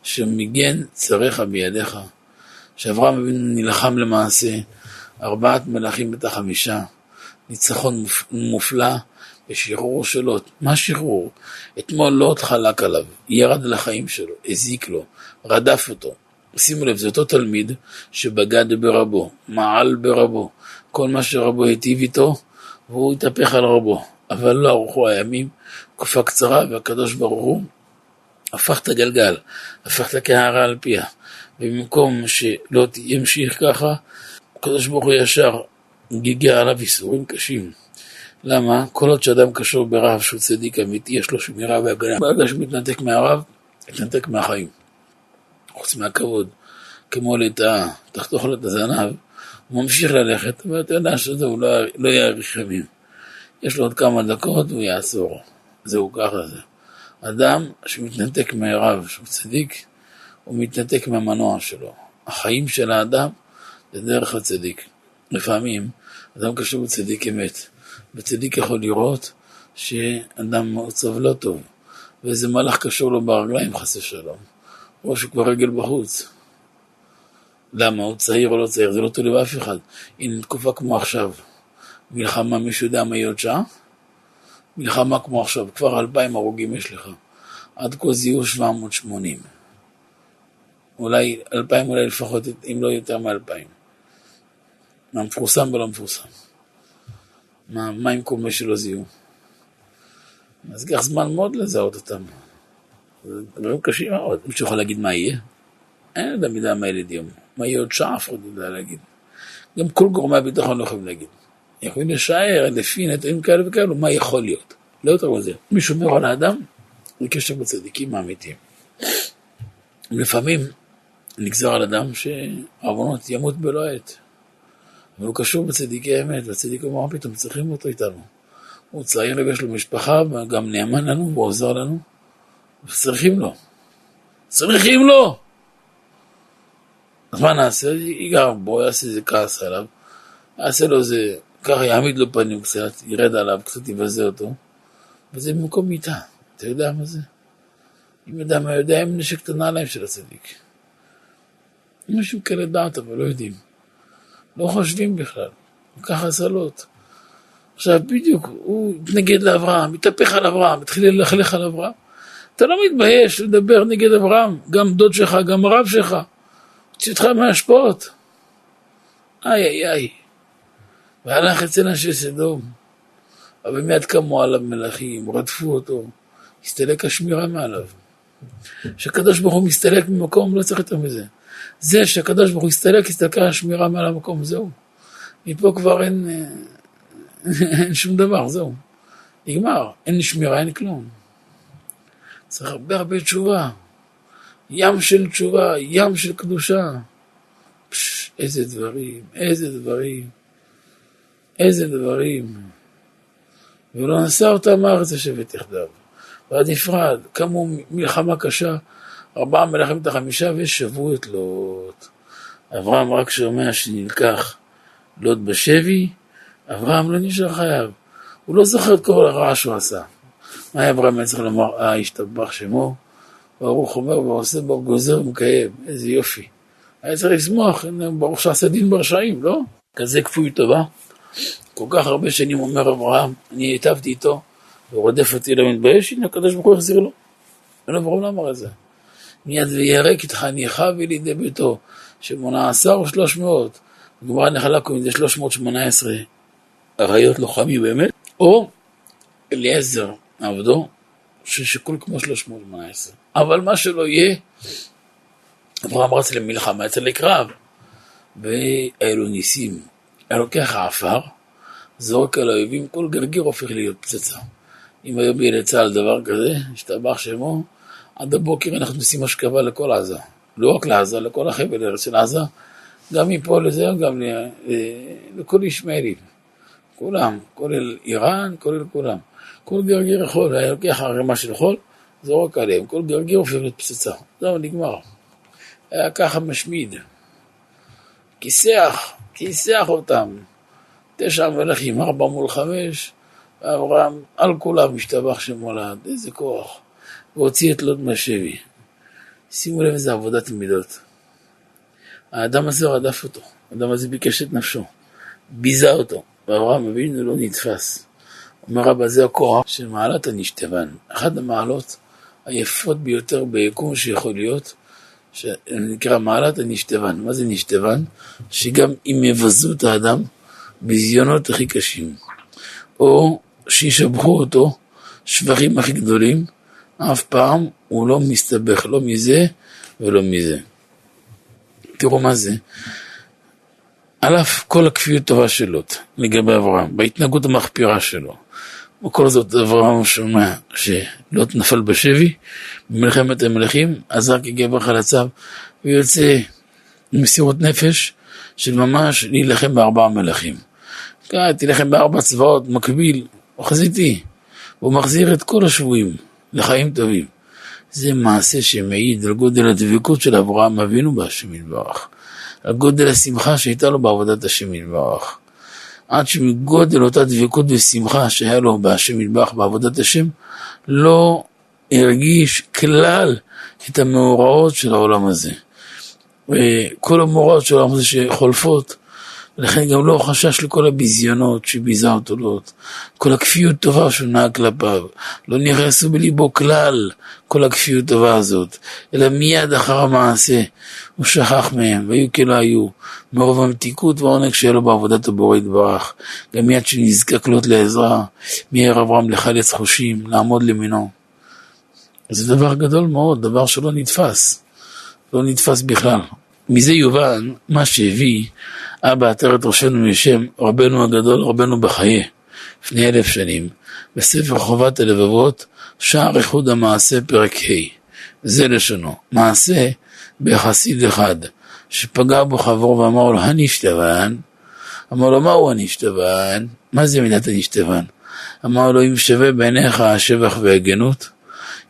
[SPEAKER 1] שמגן צריך בידיך. שאברהם אבינו נלחם למעשה, ארבעת מלכים את החמישה, ניצחון מופלא בשחרור שלו. מה שחרור? אתמול לוט חלק עליו, ירד לחיים שלו, הזיק לו, רדף אותו. שימו לב, זה אותו תלמיד שבגד ברבו, מעל ברבו, כל מה שרבו היטיב איתו, והוא התהפך על רבו. אבל לא ארוכו הימים, תקופה קצרה, והקדוש ברוך הוא הפך את הגלגל, הפך את הקערה על פיה. ובמקום שלא ימשיך ככה, הקדוש ברוך הוא ישר גיגע עליו איסורים קשים. למה? כל עוד שאדם קשור ברב שהוא צדיק אמיתי, יש לו שמירה והגנה. ברגע שהוא מתנתק מהרב, מתנתק מהחיים. חוץ מהכבוד. כמו לטאה, תחתוך לו את הזנב, הוא ממשיך ללכת, אבל אתה יודע שזה הוא לא, לא יאריך ימים. יש לו עוד כמה דקות והוא יעצור. זהו ככה זה. אדם שמתנתק מהרב, שהוא צדיק, הוא מתנתק מהמנוע שלו. החיים של האדם זה דרך הצדיק. לפעמים אדם קשור בצדיק אמת, וצדיק יכול לראות שאדם מעוצב לא טוב, ואיזה מלאך קשור לו ברגליים חס ושלום, או שהוא כבר רגל בחוץ. למה? הוא צעיר או לא צעיר? זה לא תלוי באף אחד. הנה תקופה כמו עכשיו, מלחמה, מישהו יודע מה יהיה עוד שעה? מלחמה כמו עכשיו, כבר אלפיים הרוגים יש לך. עד כה זיהו 780. אולי אלפיים, אולי לפחות, אם לא יותר מאלפיים. מה מפורסם ולא מפורסם. מה, מה עם כל מי שלא זיהו? אז ייקח זמן מאוד לזהות אותם. זה דברים קשים מאוד. מישהו יכול להגיד מה יהיה? אין אדם יודע מה ילד יום. מה יהיה עוד שעה, אף אחד לא יודע להגיד. גם כל גורמי הביטחון לא יכולים להגיד. יכולים לשער לפי נתונים כאלה וכאלו מה יכול להיות. לא יותר מזה. מי שומר על האדם, זה קשר בצדיקים האמיתיים. לפעמים נגזר על אדם שעוונות ימות בלא עת. אבל הוא קשור בצדיקי אמת, והצדיק אומר, מה פתאום צריכים אותו איתנו. הוא צעיר לו, יש לו משפחה, וגם נאמן לנו, והוא עוזר לנו, וצריכים לו. צריכים לו! אז מה נעשה? ייגר בו, יעשה איזה כעס עליו, יעשה לו איזה, ככה יעמיד לו פנים קצת, ירד עליו, קצת יבזה אותו, וזה במקום מיטה. אתה יודע מה זה? אם יודע מה יודע, הם נשק את הנעליים של הצדיק. אנשים כאלה דעת, אבל לא יודעים. לא חושבים בכלל. ככה זלות. עכשיו, בדיוק, הוא התנגד לאברהם, התהפך על אברהם, התחיל ללכלך על אברהם. אתה לא מתבייש לדבר נגד אברהם, גם דוד שלך, גם הרב שלך. הוציא אותך מהשפעות. איי איי איי. והלך אצל אנשי סדום. אבל מיד קמו עליו מלכים, רדפו אותו, הסתלק השמירה מעליו. כשהקדוש ברוך הוא מסתלק ממקום, לא צריך יותר מזה. זה שהקדוש ברוך הוא הסתלק, הסתלקה השמירה מעל המקום, זהו. מפה כבר אין, אין שום דבר, זהו. נגמר, אין שמירה, אין כלום. צריך הרבה הרבה תשובה. ים של תשובה, ים של קדושה. פש, איזה דברים, איזה דברים, איזה דברים. ולא נשא אותם מארץ השבט יחדיו. ועד נפרד, קמו מלחמה קשה. ארבעה מלכים את החמישה ושבו את לוט. אברהם רק שומע שנלקח לוט בשבי, אברהם לא נשאר חייב. הוא לא זוכר את כל הרע שהוא עשה. מה היה אברהם צריך לומר, אה, השתבח שמו, ברוך אומר ועושה בר גוזר ומקיים, איזה יופי. היה צריך לשמוח, ברוך שעשה דין ברשעים, לא? כזה כפוי טובה. כל כך הרבה שנים אומר אברהם, אני היטבתי איתו, הוא רודף אותי לא מתבייש, הנה הקדוש ברוך הוא החזיר לו. אין אברהם לא אמר את זה. מיד וירק את חניכה ולידי ביתו, שמונה עשר או שלוש מאות. גמרא נחלה קוראים לזה שלוש מאות שמונה עשרה אריות לוחמים באמת, או אליעזר עבדו, ששיקול כמו שלוש מאות שמונה עשרה. אבל מה שלא יהיה, אברהם רץ למלחמה אצל לקרב, והיו ניסים. לוקח עפר, זורק על האויבים, כל גרגיר הופך להיות פצצה. אם היום יהיה לצה"ל דבר כזה, השתבח שמו, עד הבוקר אנחנו עושים השכבה לכל עזה. לא רק לעזה, לכל החבל ארץ של עזה, גם מפה לזה, גם לכל ישמעאלים. כולם, כולל איראן, כולל כולם. כל גרגיר חול, היה לוקח ערימה של חול, זורק עליהם, כל גרגיר הופך לפצצה. זהו, נגמר. היה ככה משמיד. כיסח, כיסח אותם. תשע מלכים, ארבע מול חמש, ואברהם על כולם משתבח שמולד, איזה כוח. והוציא את לוט מהשבי. שימו לב איזה עבודת מידות. האדם הזה רדף אותו, האדם הזה ביקש את נפשו, ביזה אותו, ואברהם אבינו לא נתפס. אומר רבא זה הכוח של מעלת הנשתבן, אחת המעלות היפות ביותר ביקום שיכול להיות, שנקרא מעלת הנשתבן. מה זה נשתבן? שגם אם יבזו את האדם, ביזיונות הכי קשים, או שישבחו אותו שבחים הכי גדולים, אף פעם הוא לא מסתבך לא מזה ולא מזה. תראו מה זה. על אף כל הכפיות טובה שלו לגבי אברהם, בהתנהגות המחפירה שלו, וכל זאת אברהם שומע שלוט נפל בשבי במלחמת המלכים, אז רק הגיע בחלציו ויוצא במסירות נפש של ממש להילחם בארבעה מלכים. כאן תילחם בארבע צבאות, מקביל, חזיתי, הוא מחזיר את כל השבויים לחיים טובים. זה מעשה שמעיד על גודל הדבקות של אברהם אבינו בהשם יתברך, על גודל השמחה שהייתה לו בעבודת השם יתברך. עד שמגודל אותה דבקות ושמחה שהיה לו בהשם יתברך בעבודת השם, לא הרגיש כלל את המאורעות של העולם הזה. וכל המאורעות של העולם הזה שחולפות, ולכן גם לא חשש לכל הביזיונות שביזה אותו לוט, כל הכפיות טובה שהוא נהג כלפיו, לא נכנסו בליבו כלל כל הכפיות טובה הזאת, אלא מיד אחר המעשה הוא שכח מהם, והיו כלא היו, מרוב המתיקות והעונג שהיה לו בעבודת הבורא יתברך, גם מיד שנזקק לוט לעזרה, מיהר אברהם לחלץ חושים, לעמוד למינו. זה דבר גדול מאוד, דבר שלא נתפס, לא נתפס בכלל. מזה יובן מה שהביא אבא עטר את ראשנו משם רבנו הגדול, רבנו בחיי, לפני אלף שנים, בספר חובת הלבבות, שער איחוד המעשה, פרק ה'. זה לשונו, מעשה בחסיד אחד, שפגע בו חברו ואמר לו, הנשתבן, אמר לו, מהו הנשתבן? מה זה מידת הנשתבן? אמר לו, אם שווה בעיניך השבח והגנות,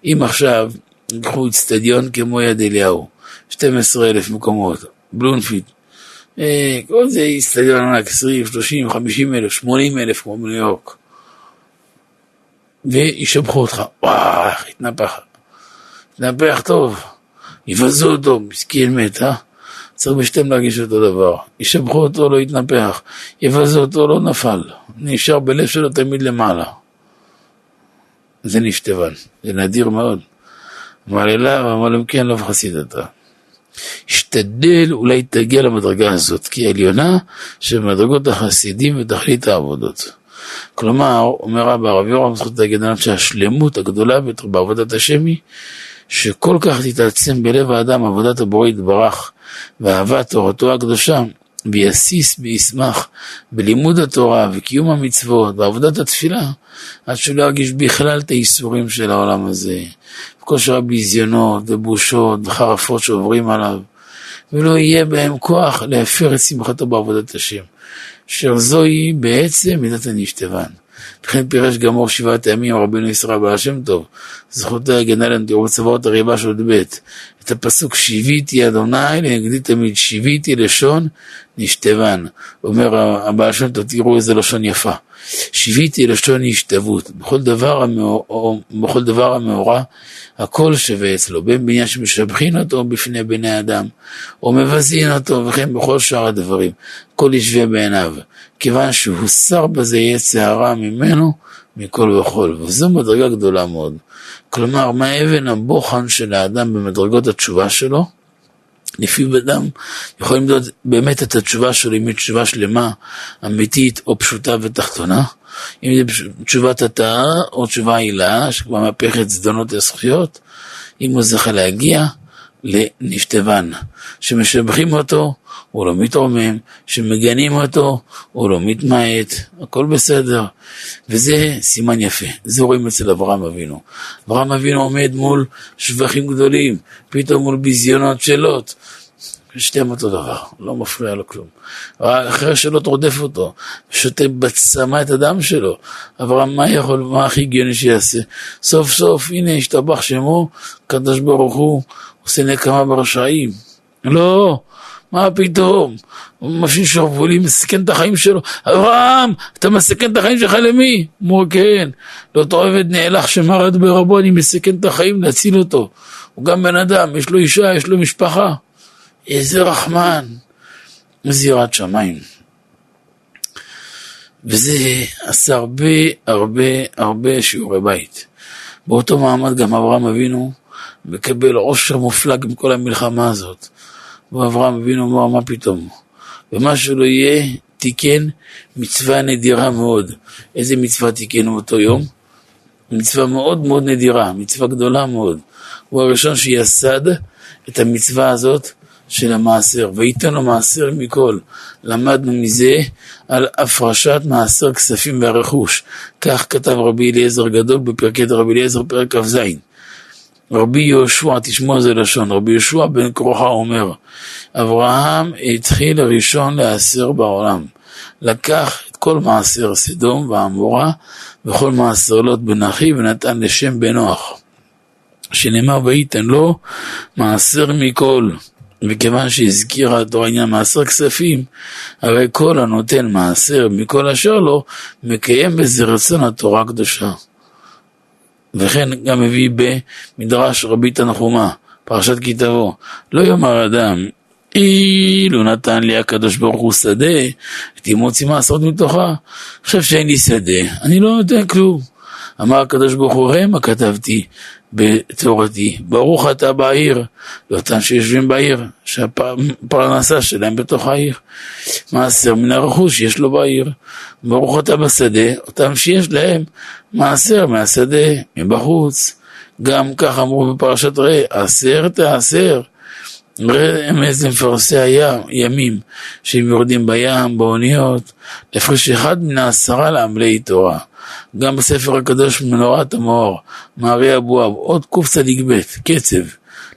[SPEAKER 1] אם עכשיו ייקחו אצטדיון כמו יד אליהו, 12 אלף מקומות, בלונפיט, אה, כל זה איצטדיון ענק, 20, 30, 50 אלף, 80 אלף כמו בניו יורק. וישבחו אותך, וואו, התנפח. התנפח טוב, יבזו אותו, מסכן מת, אה? צריך בשתיהם להרגיש אותו דבר. ישבחו אותו, לא יתנפח. יבזו אותו, לא נפל. נשאר בלב שלו תמיד למעלה. זה נשתבן, זה נדיר מאוד. אמר אליו, אמר להם כן, לא חסיד אתה. השתדל אולי תגיע למדרגה הזאת, כי היא עליונה של מדרגות החסידים ותכלית העבודות. כלומר, אומר רבא הרב יורם זכות להגיד עליו שהשלמות הגדולה ביותר בעבודת השם היא שכל כך תתעצם בלב האדם עבודת הבורא יתברך ואהבת תורתו הקדושה ויסיס וישמח בלימוד התורה וקיום המצוות ועבודת התפילה עד שהוא לא ירגיש בכלל את הייסורים של העולם הזה כושר הביזיונות ובושות וחרפות שעוברים עליו ולא יהיה בהם כוח להפר את שמחתו בעבודת השם אשר זוהי בעצם מידת הנשתבן. וכן פירש גמור שבעת הימים רבינו ישראל בעל השם טוב, זכותו הגנה תראו צבאות הריבה של ב', את הפסוק שיוויתי אדוני לנגדי תמיד, שיוויתי לשון נשתבן. אומר הבעל שם טוב, תראו איזה לשון יפה. שיוויתי לשון השתוות, בכל דבר, המאור, בכל דבר המאורע, הכל שווה אצלו, בין בעניין שמשבחין אותו בפני בני אדם, או מבזין אותו, וכן בכל שאר הדברים, הכל ישווה בעיניו, כיוון שהוסר בזה יצא הרע ממנו מכל וכל, וזו מדרגה גדולה מאוד. כלומר, מה אבן הבוחן של האדם במדרגות התשובה שלו? לפי אדם יכול למדוד באמת את התשובה שלו, אם היא תשובה שלמה, אמיתית או פשוטה ותחתונה, אם זה תשובת התאה או תשובה עילה, שכבר מהפכת זדונות הזכויות, אם הוא זכה להגיע לנפטבן, שמשבחים אותו, הוא לא מתרומם, שמגנים אותו, הוא לא מתמעט, הכל בסדר. וזה סימן יפה, זה רואים אצל אברהם אבינו. אברהם אבינו עומד מול שבחים גדולים, פתאום מול ביזיונות של לוט. שתיהם אותו דבר, לא מפריע לו כלום. אחרי שלא תרודף אותו, שותה בצמא את הדם שלו. אברהם, מה יכול, מה הכי הגיוני שיעשה? סוף סוף, הנה, השתבח שמו, הקדוש ברוך הוא עושה נקמה ברשעים. לא, מה פתאום? מפשיל שרוולים, מסכן את החיים שלו. אברהם, אתה מסכן את החיים שלך למי? אומר, כן, לאותו עבד נאלח שמרד ברבו, אני מסכן את החיים להציל אותו. הוא גם בן אדם, יש לו אישה, יש לו משפחה. איזה רחמן, איזה יראת שמיים. וזה עשה הרבה הרבה הרבה שיעורי בית. באותו מעמד גם אברהם אבינו מקבל עושר מופלג עם כל המלחמה הזאת. ואברהם אבינו אמר, מה פתאום? ומה שלא יהיה, תיקן מצווה נדירה מאוד. איזה מצווה תיקן באותו יום? מצווה מאוד מאוד נדירה, מצווה גדולה מאוד. הוא הראשון שיסד את המצווה הזאת של המעשר, וייתן לו מעשר מכל. למדנו מזה על הפרשת מעשר כספים והרכוש. כך כתב רבי אליעזר גדול בפרקי רבי אליעזר פרק כ"ז. רבי יהושע, תשמעו איזה לשון, רבי יהושע בן כרוכה אומר, אברהם התחיל ראשון להסר בעולם. לקח את כל מעשר סדום ועמורה וכל מעשר לוט בן אחי ונתן לשם בנוח. שנאמר וייתן לו מעשר מכל. וכיוון שהזכירה התורה עניין מעשר כספים, הרי כל הנותן מעשר מכל אשר לו, מקיים בזה רצון התורה הקדושה. וכן גם מביא במדרש רבי תנחומה, פרשת כי תבוא, לא יאמר אדם, אילו נתן לי הקדוש ברוך הוא שדה, הייתי מוציא מעשרות מתוכה. עכשיו שאין לי שדה, אני לא נותן כלום. אמר הקדוש ברוך הוא, ראה מה כתבתי בתורתי, ברוך אתה בעיר, לאותם שיושבים בעיר, שהפרנסה שלהם בתוך העיר. מעשר מן הרכוש שיש לו בעיר. ברוך אתה בשדה, אותם שיש להם מעשר מהשדה, מבחוץ. גם כך אמרו בפרשת ראה, עשר תעשר. איזה מפרסי הים, ימים, שהם יורדים בים, באוניות, להפרש אחד מן העשרה לעמלי תורה. גם בספר הקדוש מנורת המאור, מערי אבואב, עוד קצ"ב, קצב.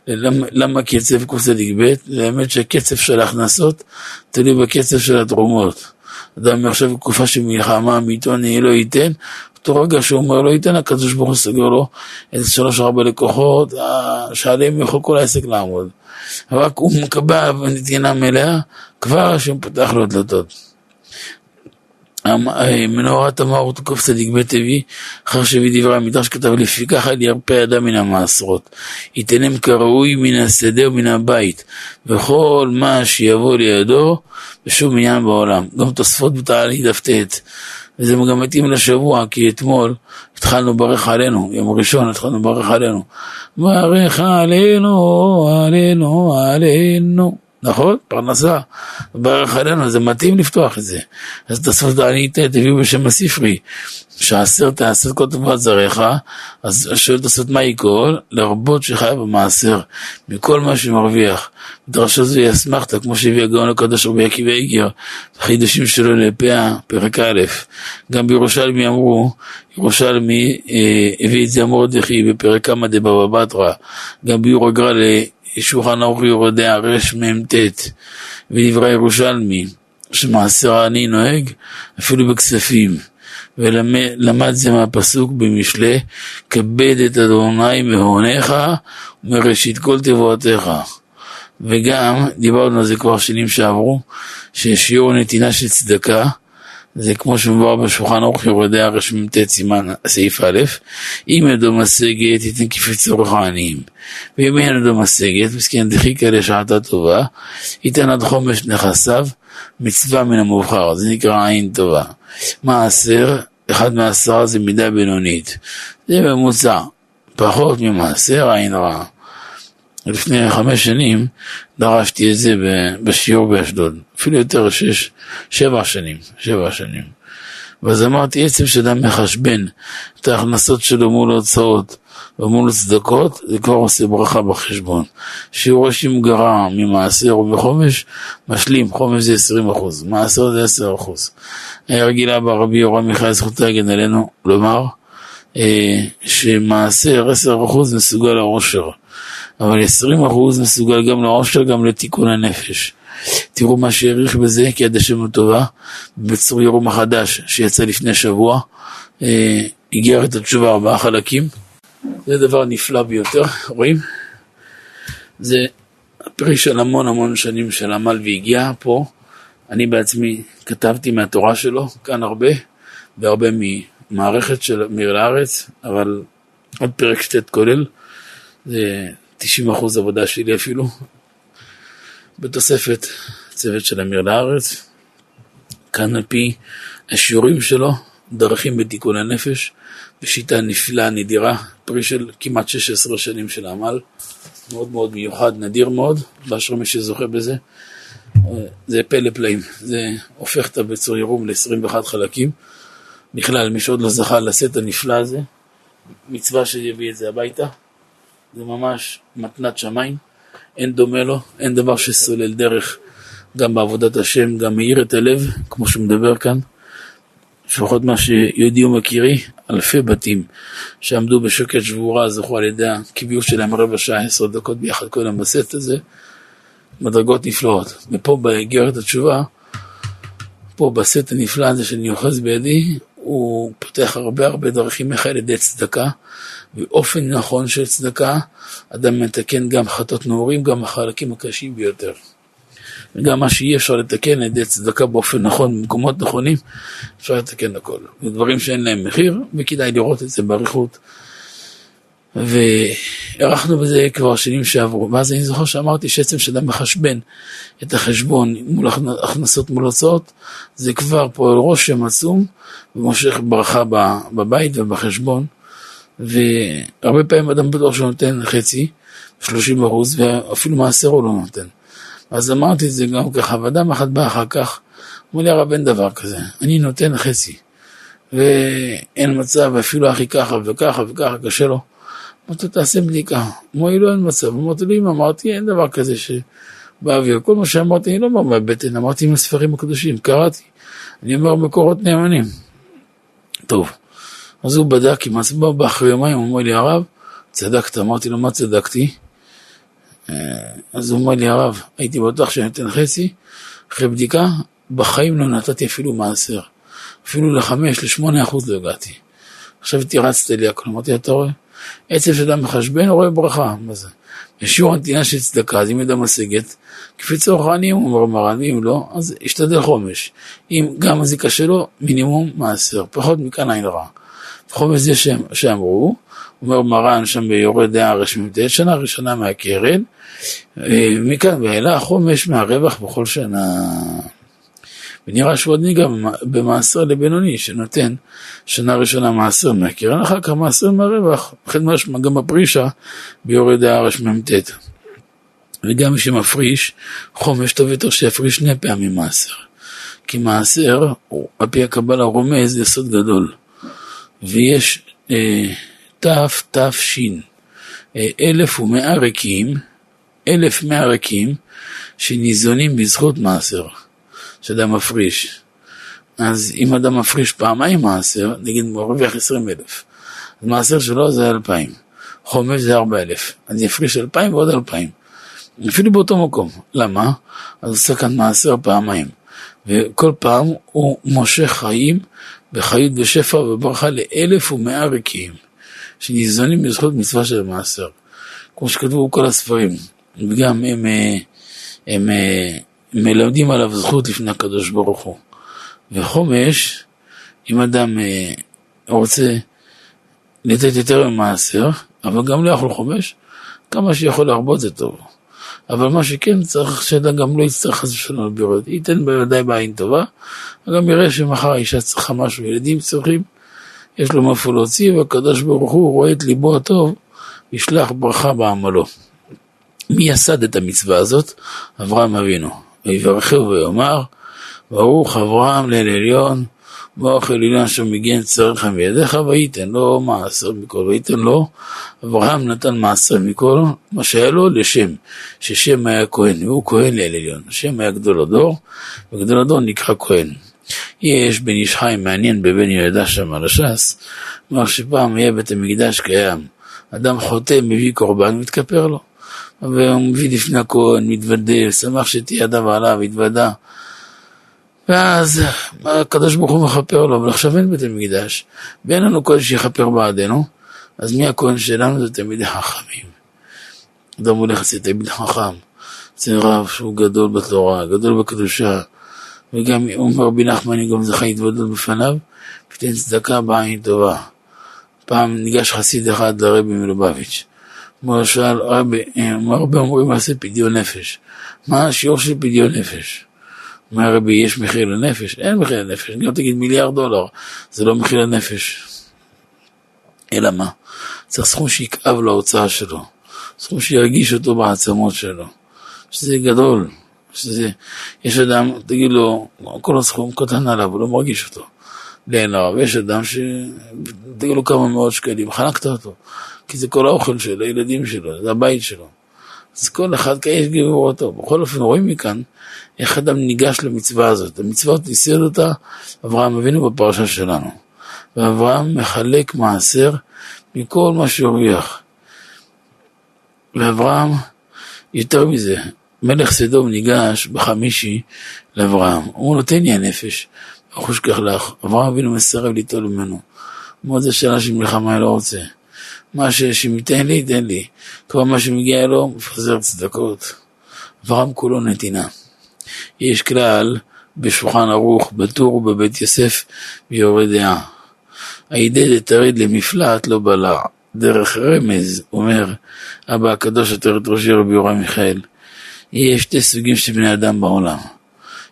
[SPEAKER 1] למה, למה קצב קצ"ב? באמת שהקצב של ההכנסות תלוי בקצב של התרומות. אדם עכשיו בתקופה של מלחמה, מעיתון יהיה לא ייתן, אותו רגע שהוא אומר לא ייתן, הקדוש ברוך הוא סגר לו איזה שלוש ארבע לקוחות, אה, שעליהם יכול כל העסק לעמוד. רק הוא מקבל נתינה מלאה, כבר השם פותח לו דלתות. אה, מנורת המאור צדיק בית אבי, אחר שהביא דברי המדרש כתב לפיכך אל ירפא אדם מן המעשרות, יתנם כראוי מן השדה ומן הבית, וכל מה שיבוא לידו, בשום עניין בעולם. גם תוספות בתעלי דף ט', וזה גם מתאים לשבוע, כי אתמול התחלנו ברך עלינו, יום ראשון התחלנו ברך עלינו. ברך עלינו, עלינו, עלינו. נכון? פרנסה. ברך עלינו, זה מתאים לפתוח את זה. אז תעשו את הענית, תביאו בשם הספרי, שעשר תעשה כל טובת זרעך, אז שואל תעשות מה ייכול? לרבות שחייב במעשר, מכל מה שמרוויח. דרשה זו היא אסמכתה, כמו שהביא הגאון הקדוש רבי עקיבא איגר, בחידושים שלו לפאה, פרק א', גם בירושלמי אמרו, ירושלמי אה, הביא את זה המורדכי בפרק כמה דבבא בתרא, גם ביור הגר"א שולחן ערוך יורדי רמ"ט ודברי ירושלמי, שמעשר העני נוהג אפילו בכספים, ולמד זה מהפסוק במשלי, כבד את אדוני מהונך ומראשית כל תבואתך. וגם, דיברנו על זה כבר שנים שעברו, ששיעור נתינה של צדקה, זה כמו שמבואר בשולחן ערוך יורדי הרש מ"ט סימן סעיף א', אם ידו משגת ייתן כפי צורך העניים, ואם אין ידו משגת, מסכן דחיקה לשעתה טובה, ייתן עד חומש נכסיו מצווה מן המובחר, זה נקרא עין טובה. מעשר, אחד מעשרה זה מידה בינונית, זה ממוצע, פחות ממעשר עין רעה. לפני חמש שנים דרשתי את זה בשיעור באשדוד, אפילו יותר, שש, שבע שנים, שבע שנים. ואז אמרתי, עצם שאדם מחשבן את ההכנסות שלו מול ההוצאות ומול צדקות, זה כבר עושה ברכה בחשבון. שיעור השם גרע ממעשר ובחומש, משלים, חומש זה 20 אחוז, מעשר זה 10 אחוז. היה רגילה ברבי יורם מיכאל זכותו להגן עלינו, לומר, אה, שמעשר 10 אחוז מסוגל העושר. אבל 20% מסוגל גם לעושר, גם לתיקון הנפש. תראו מה שהעריך בזה, כי יד השם הטובה, בצור ירום החדש שיצא לפני שבוע, אה, הגיע את התשובה ארבעה חלקים. זה דבר נפלא ביותר, רואים? זה פרי של המון המון שנים של עמל והגיע פה. אני בעצמי כתבתי מהתורה שלו, כאן הרבה, והרבה ממערכת של מיר לארץ, אבל עוד פרק שטט כולל, זה 90 אחוז עבודה שלי אפילו, בתוספת צוות של אמיר לארץ, כאן על פי השיעורים שלו, דרכים בתיקון הנפש, בשיטה נפלאה, נדירה, פרי של כמעט 16 שנים של עמל, מאוד מאוד מיוחד, נדיר מאוד, באשר מי שזוכה בזה, זה פלא פלאים, זה הופך את הבצור ירום ל-21 חלקים, בכלל, מי שעוד לא זכה לשאת הנפלא הזה, מצווה שיביא את זה הביתה, זה ממש מתנת שמיים, אין דומה לו, אין דבר שסולל דרך גם בעבודת השם, גם מאיר את הלב, כמו שהוא מדבר כאן. לפחות מה שיודעי ומכירי, אלפי בתים שעמדו בשוקת שבורה, זכו על ידי הקיביוש שלהם רבע שעה, עשר דקות ביחד כל בסט הזה, מדרגות נפלאות. ופה באגרת התשובה, פה בסט הנפלא הזה שאני אוחז בידי, הוא פותח הרבה הרבה דרכים איך על ידי צדקה, באופן נכון של צדקה, אדם מתקן גם חטאות נעורים, גם החלקים הקשים ביותר. וגם מה שאי אפשר לתקן על ידי צדקה באופן נכון, במקומות נכונים, אפשר לתקן הכל. ודברים שאין להם מחיר, וכדאי לראות את זה באריכות. והערכנו בזה כבר שנים שעברו, ואז אני זוכר שאמרתי שעצם שאדם מחשבן את החשבון מול הכנסות מול הוצאות, זה כבר פועל רושם עצום ומושך ברכה בבית ובחשבון. והרבה פעמים אדם בטוח שהוא נותן חצי, 30 אחוז, ואפילו מעשר הוא לא נותן. אז אמרתי את זה גם ככה, ואדם אחד בא אחר כך, אמר לי הרב אין דבר כזה, אני נותן חצי, ואין מצב, אפילו אחי ככה וככה וככה, קשה לו. אמרתי לו, תעשה בדיקה. אמר לי, לא אין מצב. אמרתי לו, אם אמרתי, אין דבר כזה שבאוויר. כל מה שאמרתי, אני לא אומר מהבטן, אמרתי עם הספרים הקדושים, קראתי. אני אומר מקורות נאמנים. טוב. אז הוא בדק עם עצמו, בא יומיים, הוא אומר לי, הרב, צדקת. אמרתי לו, מה צדקתי? אה, אז הוא אומר לי, הרב, הייתי בטוח שאני אתן חצי, אחרי בדיקה, בחיים לא נתתי אפילו מעשר. אפילו לחמש, לשמונה אחוז לא הגעתי. עכשיו תירצת לי הכל, אמרתי, אתה רואה? עצב שאדם מחשבן, רואה ברכה. מה זה? בשיעור הנתינה של צדקה, אז אם אדם משגת, כפי צורך העניים, אומר מרן, אם לא, אז ישתדל חומש. אם גם הזיקה שלו, מינימום מעשר, פחות מכאן עין רע. חומש זה שאמרו, אומר מרן שם ביורד דעה רשמית, שנה ראשונה מהקרן, אה, מכאן ואילך חומש מהרווח בכל שנה. ונראה שהוא עוד ניגע במעשר לבינוני, שנותן שנה ראשונה מעשר מהקרן, אחר כך מעשר מהרווח, לכן משמע גם בפרישה ביורד הארש מ"ט. וגם מי שמפריש, חומש טוב יותר שיפריש שני פעמים מעשר. כי מעשר, על פי הקבלה רומז יסוד גדול. ויש אלף ומאה ריקים, אלף מאה ריקים, שניזונים בזכות מעשר, שאדם מפריש. אז אם אדם מפריש פעמיים מעשר, נגיד הוא מרוויח עשרים אלף, אז מעשר שלו זה אלפיים, חומש זה ארבע אלף, אז יפריש אלפיים ועוד אלפיים, אפילו באותו מקום. למה? אז הוא עושה כאן מעשר פעמיים, וכל פעם הוא מושך חיים בחיות ושפע וברכה לאלף ומאה ריקים, שניזונים בזכות מצווה של מעשר, כמו שכתבו כל הספרים, וגם הם, הם, הם, הם מלמדים עליו זכות לפני הקדוש ברוך הוא. וחומש, אם אדם אה, רוצה לתת יותר ממעשר, אבל גם לא יכול חומש, כמה שיכול להרבות זה טוב. אבל מה שכן צריך שאדם גם לא יצטרך חס ושלום לבירות, ייתן בוודאי בעין טובה, וגם יראה שמחר האישה צריכה משהו, ילדים צריכים, יש לו מאיפה להוציא, והקדוש ברוך הוא רואה את ליבו הטוב, ישלח ברכה בעמלו. מי יסד את המצווה הזאת? אברהם אבינו. ויברכהו ויאמר, ברוך אברהם לאל אל עליון אשר מגן צריך מידיך, וייתן לו מעשר מכל, וייתן לו, אברהם נתן מעשר מכל, מה שהיה לו לשם, ששם היה כהן, והוא כהן לאל עליון, השם היה גדול הדור, וגדול הדור נקרא כהן. יש בן איש חיים מעניין בבן יהודה שם על הש"ס, אמר שפעם היה בית המקדש קיים, אדם חוטא מביא קורבן, מתכפר לו. והוא מביא לפני הכהן, מתוודה, שמח שתהיה ידיו עליו, התוודה. ואז הקדוש ברוך הוא מכפר לו, אבל עכשיו אין בית המקדש, ואין לנו כהן שיכפר בעדנו, אז מי הכהן שלנו? זה תלמידי חכמים. אדם הולך אצל תלמיד חכם, זה רב שהוא גדול בתורה, גדול בקדושה, וגם אומר רבי נחמן, גם זכה התוודות בפניו, ותן צדקה בעין טובה. פעם ניגש חסיד אחד לרבי מלובביץ', הוא שאל, רבי, הרבה אומרים מעשה פדיון נפש, מה השיעור של פדיון נפש? אומר הרבי, יש מחיר לנפש? אין מחיר לנפש, גם תגיד מיליארד דולר, זה לא מחיר לנפש. אלא מה? צריך סכום שיכאב להוצאה שלו, סכום שירגיש אותו בעצמות שלו, שזה גדול, שזה, יש אדם, תגיד לו, כל הסכום קטן עליו, הוא לא מרגיש אותו. לאין הרב, יש אדם ש... תגיד לו כמה מאות שקלים, חנקת אותו, כי זה כל האוכל שלו, הילדים שלו, זה הבית שלו. אז כל אחד כאיש גבורתו. בכל אופן, רואים מכאן איך אדם ניגש למצווה הזאת. הזאת ייסד אותה אברהם אבינו בפרשה שלנו. ואברהם מחלק מעשר מכל מה שהרוויח. ואברהם, יותר מזה, מלך סדום ניגש בחמישי לאברהם. הוא נותן לי הנפש, אחוש כך לך. אברהם אבינו מסרב ליטול ממנו. מאוד זה שאלה של מלחמה אני לא רוצה. מה שייתן לי, תן לי. כל מה שמגיע לו, מפזר צדקות. אברהם כולו נתינה. יש כלל בשולחן ערוך, בטור ובבית יוסף, ויורד דעה. הידד תרד למפלט לא בלע. דרך רמז, אומר אבא הקדוש יותר את ראשי רבי יורם מיכאל. יש שתי סוגים של בני אדם בעולם.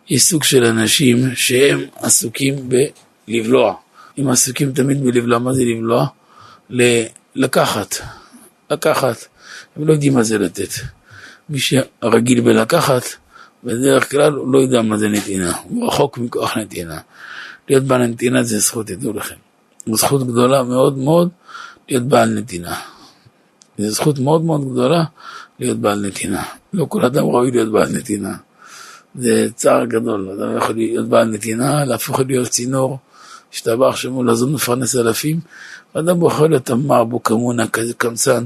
[SPEAKER 1] יש סוג של אנשים שהם עסוקים בלבלוע. הם עסוקים תמיד בלבלוע. מה זה לבלוע? לקחת. לקחת. הם לא יודעים מה זה לתת. מי שרגיל בלקחת, בדרך כלל הוא לא יודע מה זה נתינה. הוא רחוק מכוח נתינה. להיות בעל נתינה זה זכות, תדעו לכם. זו זכות גדולה מאוד מאוד להיות בעל נתינה. זו זכות מאוד מאוד גדולה להיות בעל נתינה. לא כל אדם ראוי להיות בעל נתינה. זה צער גדול, אדם יכול להיות בעל נתינה, להפוך להיות צינור, השתבח שמו לזון מפרנס אלפים, אדם בוחר להיות אמר בו כמונה, כזה קמצן,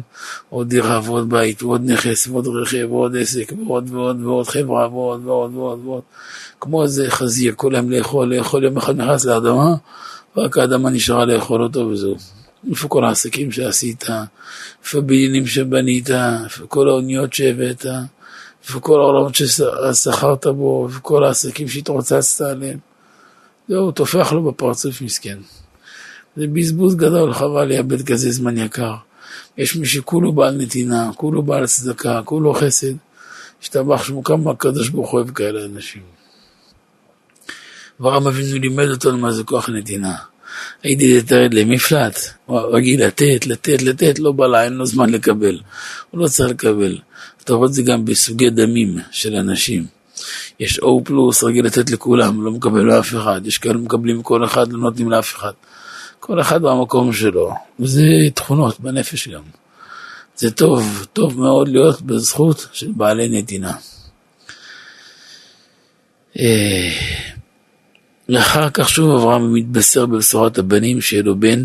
[SPEAKER 1] עוד דירה ועוד בית ועוד נכס ועוד רכב ועוד עסק ועוד ועוד ועוד חברה ועוד ועוד ועוד ועוד כמו איזה חזיר, היום לאכול, לאכול יום אחד נכנס לאדמה, רק האדמה נשארה לאכול אותו וזהו. איפה כל העסקים שעשית, איפה הבניינים שבנית, איפה כל האוניות שהבאת, איפה כל העולמות ששכרת בו, איפה כל העסקים שהתרוצצת עליהם. זהו, טופח לו בפרצוף מסכן. זה בזבוז גדול, חבל לאבד כזה זמן יקר. יש מי שכולו בעל נתינה, כולו בעל צדקה, כולו חסד. השתבח שמו כמה הקדוש ברוך הוא אוהב כאלה אנשים. אברהם אבינו לימד אותנו מה זה כוח נתינה. הייתי לתרד למפלט, הוא רגיל לתת, לתת, לתת, לא בא לה, אין לו זמן לקבל. הוא לא צריך לקבל. אתה רואה את זה גם בסוגי דמים של אנשים. יש O פלוס, רגיל לתת לכולם, לא מקבל לאף אחד. יש כאלה מקבלים כל אחד, לא נותנים לאף אחד. כל אחד במקום שלו, וזה תכונות בנפש גם. זה טוב, טוב מאוד להיות בזכות של בעלי נתינה. אה, לאחר כך שוב אברהם מתבשר בבשורת הבנים שיהיה לו בן,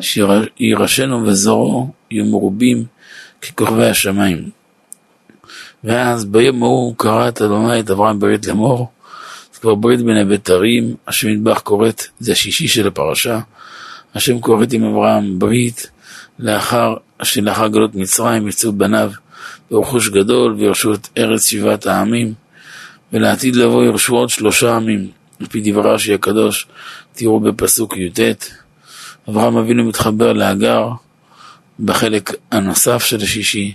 [SPEAKER 1] שירשנו וזרעו יהיו מרובים ככוכבי השמיים. ואז ביום ההוא קרא את אדוני את אברהם ברית לאמור, זה כבר ברית בין הבתרים, השם נדבך קוראת, זה השישי של הפרשה, השם כורת עם אברהם ברית לאחר שלאחר גלות מצרים יצאו בניו ברכוש גדול וירשו את ארץ שבעת העמים ולעתיד לבוא ירשו עוד שלושה עמים. על פי דברי רש"י הקדוש תראו בפסוק י"ט אברהם אבינו מתחבר להגר בחלק הנוסף של השישי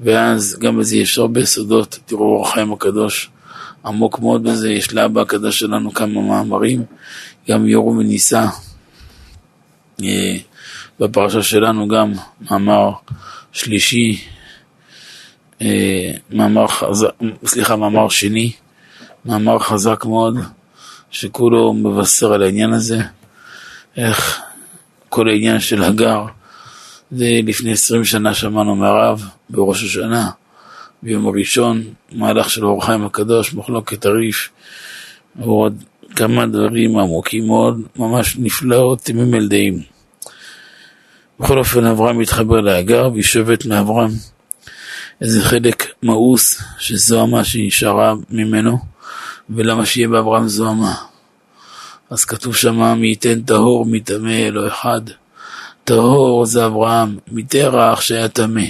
[SPEAKER 1] ואז גם בזה יש הרבה סודות, תראו אור הקדוש עמוק מאוד בזה, יש לאבא הקדוש שלנו כמה מאמרים, גם יורו וניסה אה, בפרשה שלנו גם מאמר שלישי, אה, מאמר חזק, סליחה, מאמר שני, מאמר חזק מאוד, שכולו מבשר על העניין הזה, איך כל העניין של הגר, זה לפני עשרים שנה שמענו מהרב בראש השנה, ביום הראשון, מהלך של אור חיים הקדוש, מחלוקת הריף, ועוד כמה דברים עמוקים מאוד, ממש נפלאות, תמים ילדאים. בכל אופן אברהם מתחבר להגר והיא שובת מאברהם איזה חלק מאוס שזוהמה שנשארה ממנו, ולמה שיהיה באברהם זוהמה. אז כתוב שמה מי ייתן טהור מטמא אלו אחד. טהור זה אברהם, מתרח שהיה טמא,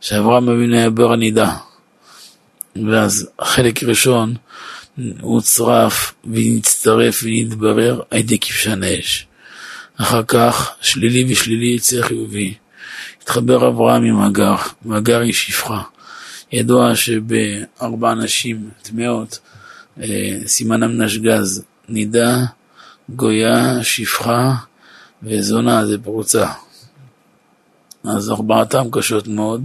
[SPEAKER 1] שאברהם אבינו היה בר הנידה. ואז החלק הראשון הוא צרף ונצטרף ונתברר על ידי כבשן האש. אחר כך שלילי ושלילי יצא חיובי. התחבר אברהם עם הגר, והגר היא שפחה. ידוע שבארבע נשים טמאות, אה, סימנם נשגז, נידה, גויה, שפחה וזונה זה פרוצה. אז ארבעתם קשות מאוד,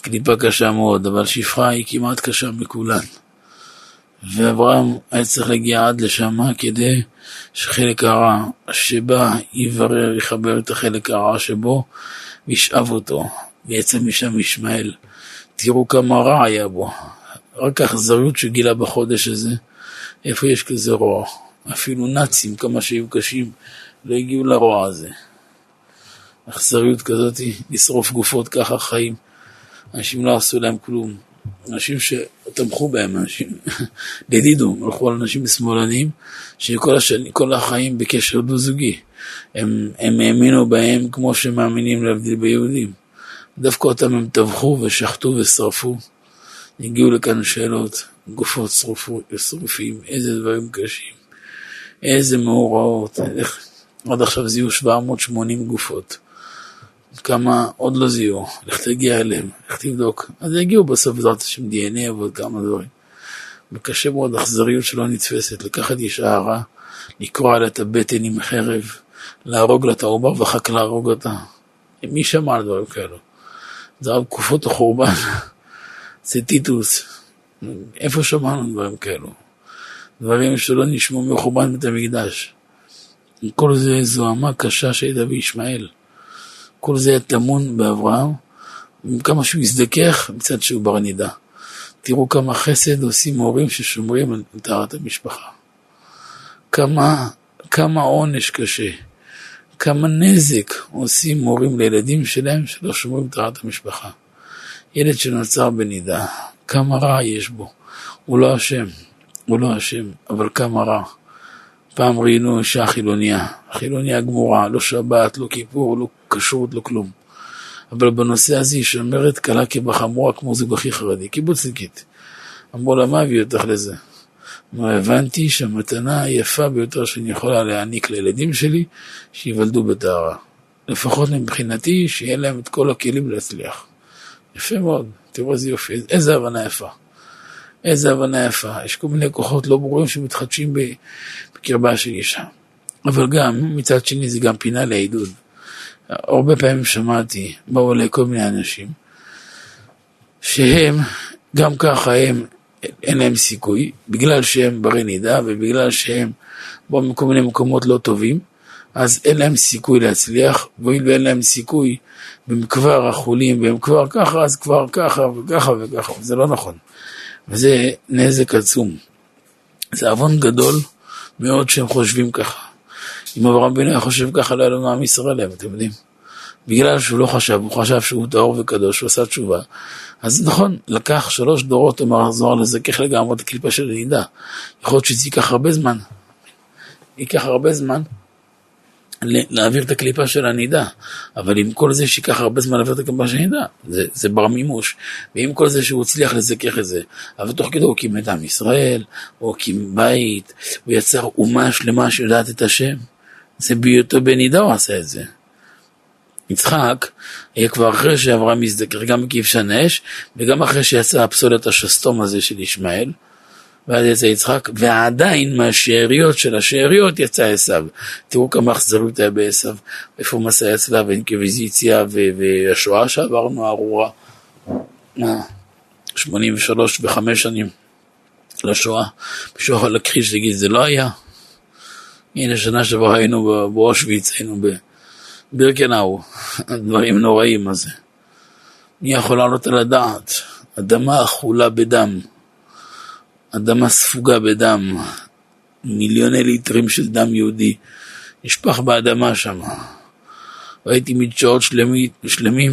[SPEAKER 1] קליפה קשה מאוד, אבל שפחה היא כמעט קשה מכולן. ואברהם היה צריך להגיע עד לשם כדי שחלק הרע שבה יברר, יחבר את החלק הרע שבו וישאב אותו, ויצא משם ישמעאל. תראו כמה רע היה בו. רק האכזריות שגילה בחודש הזה, איפה יש כזה רוע? אפילו נאצים, כמה שהיו קשים, לא הגיעו לרוע הזה. אכזריות כזאת, לשרוף גופות ככה חיים. אנשים לא עשו להם כלום. אנשים שתמכו בהם, אנשים, ידידו, הלכו על אנשים שמאלנים, שכל השני, החיים בקשר דו-זוגי. הם, הם האמינו בהם כמו שמאמינים להבדיל ביהודים. דווקא אותם הם טבחו ושחטו ושרפו. הגיעו לכאן שאלות, גופות שרופו, שרופים, איזה דברים קשים, איזה מאורעות, איך, עד עכשיו זיהו 780 גופות. כמה עוד לא זיהו, לך תגיע אליהם, לך תבדוק. אז יגיעו בסוף בעזרת השם דנ"א ועוד כמה דברים. וקשה מאוד, אכזריות שלא נתפסת, לקחת איש הערה, לקרוע לה את הבטן עם חרב, להרוג לה את העובר ואחר כך להרוג אותה. מי שמע על דברים כאלו? זה רק תקופות החורבן, זה טיטוס. איפה שמענו דברים כאלו? דברים שלא נשמעו מחורבן בית המקדש. כל זה זוהמה קשה שהייתה בישמעאל. כל זה טמון באברהם, כמה שהוא יזדכך מצד שהוא בר נידה. תראו כמה חסד עושים הורים ששומרים על טהרת המשפחה. כמה, כמה עונש קשה, כמה נזק עושים הורים לילדים שלהם שלא שומרים טהרת המשפחה. ילד שנוצר בנידה, כמה רע יש בו. הוא לא אשם, הוא לא אשם, אבל כמה רע. פעם ראינו אישה חילוניה, חילוניה גמורה, לא שבת, לא כיפור, לא כשרות, לא כלום. אבל בנושא הזה היא שומרת קלה כבחמורה כמו זוג הכי חרדי, קיבוצניקית. אמרו לה, מה הביא אותך לזה? אמרו, הבנתי שהמתנה היפה ביותר שאני יכולה להעניק לילדים שלי, שייוולדו בטהרה. לפחות מבחינתי, שיהיה להם את כל הכלים להצליח. יפה מאוד, תראו איזה יופי, איזה הבנה יפה. איזה הבנה יפה. יש כל מיני כוחות לא ברורים שמתחדשים בקרבה של אישה. אבל גם, מצד שני, זה גם פינה לעידוד. הרבה פעמים שמעתי, באו אליי כל מיני אנשים, שהם, גם ככה הם, אין להם סיכוי, בגלל שהם ברי נידה ובגלל שהם באו מכל מיני מקומות לא טובים, אז אין להם סיכוי להצליח, והואיל ואין להם סיכוי, והם כבר החולים, והם כבר ככה, אז כבר ככה וככה וככה, זה לא נכון. וזה נזק עצום. זה עוון גדול מאוד שהם חושבים ככה. אם אברהם אבינו היה חושב ככה, לא היה לנו עם ישראל להם, אתם יודעים. בגלל שהוא לא חשב, הוא חשב שהוא טהור וקדוש, הוא עשה תשובה. אז נכון, לקח שלוש דורות, אמר הזוהר לזכך לגמרי את הקליפה של הנידה. יכול להיות שזה ייקח הרבה זמן. ייקח הרבה זמן להעביר את הקליפה של הנידה, אבל עם כל זה שייקח הרבה זמן להעביר את הקליפה של הנידה, זה, זה בר מימוש, ועם כל זה שהוא הצליח לזכך את זה, אבל תוך כדי הוא הקים את עם ישראל, הוא הקים בית, הוא יצר אומה שלמה שיודעת את השם, זה בהיותו בנידה הוא עשה את זה. יצחק היה כבר אחרי שאברהם הזדקר גם מכבשן האש, וגם אחרי שיצא הפסולת השסתום הזה של ישמעאל, ואז יצא יצחק, ועדיין מהשאריות של השאריות יצא עשיו. תראו כמה אכזרות היה בעשיו, איפה מסע הצלב, האינקוויזיציה והשואה שעברנו ארורה. 83 וחמש שנים לשואה. מישהו יכול להכחיש להגיד, זה לא היה. הנה, שנה שעברה היינו באושוויץ, היינו בבירקנאו, דברים נוראים, מה זה. מי יכול לעלות על הדעת? אדמה אכולה בדם. אדמה ספוגה בדם, מיליוני ליטרים של דם יהודי נשפך באדמה שם. ראיתי מדשאות שלמים, שלמים,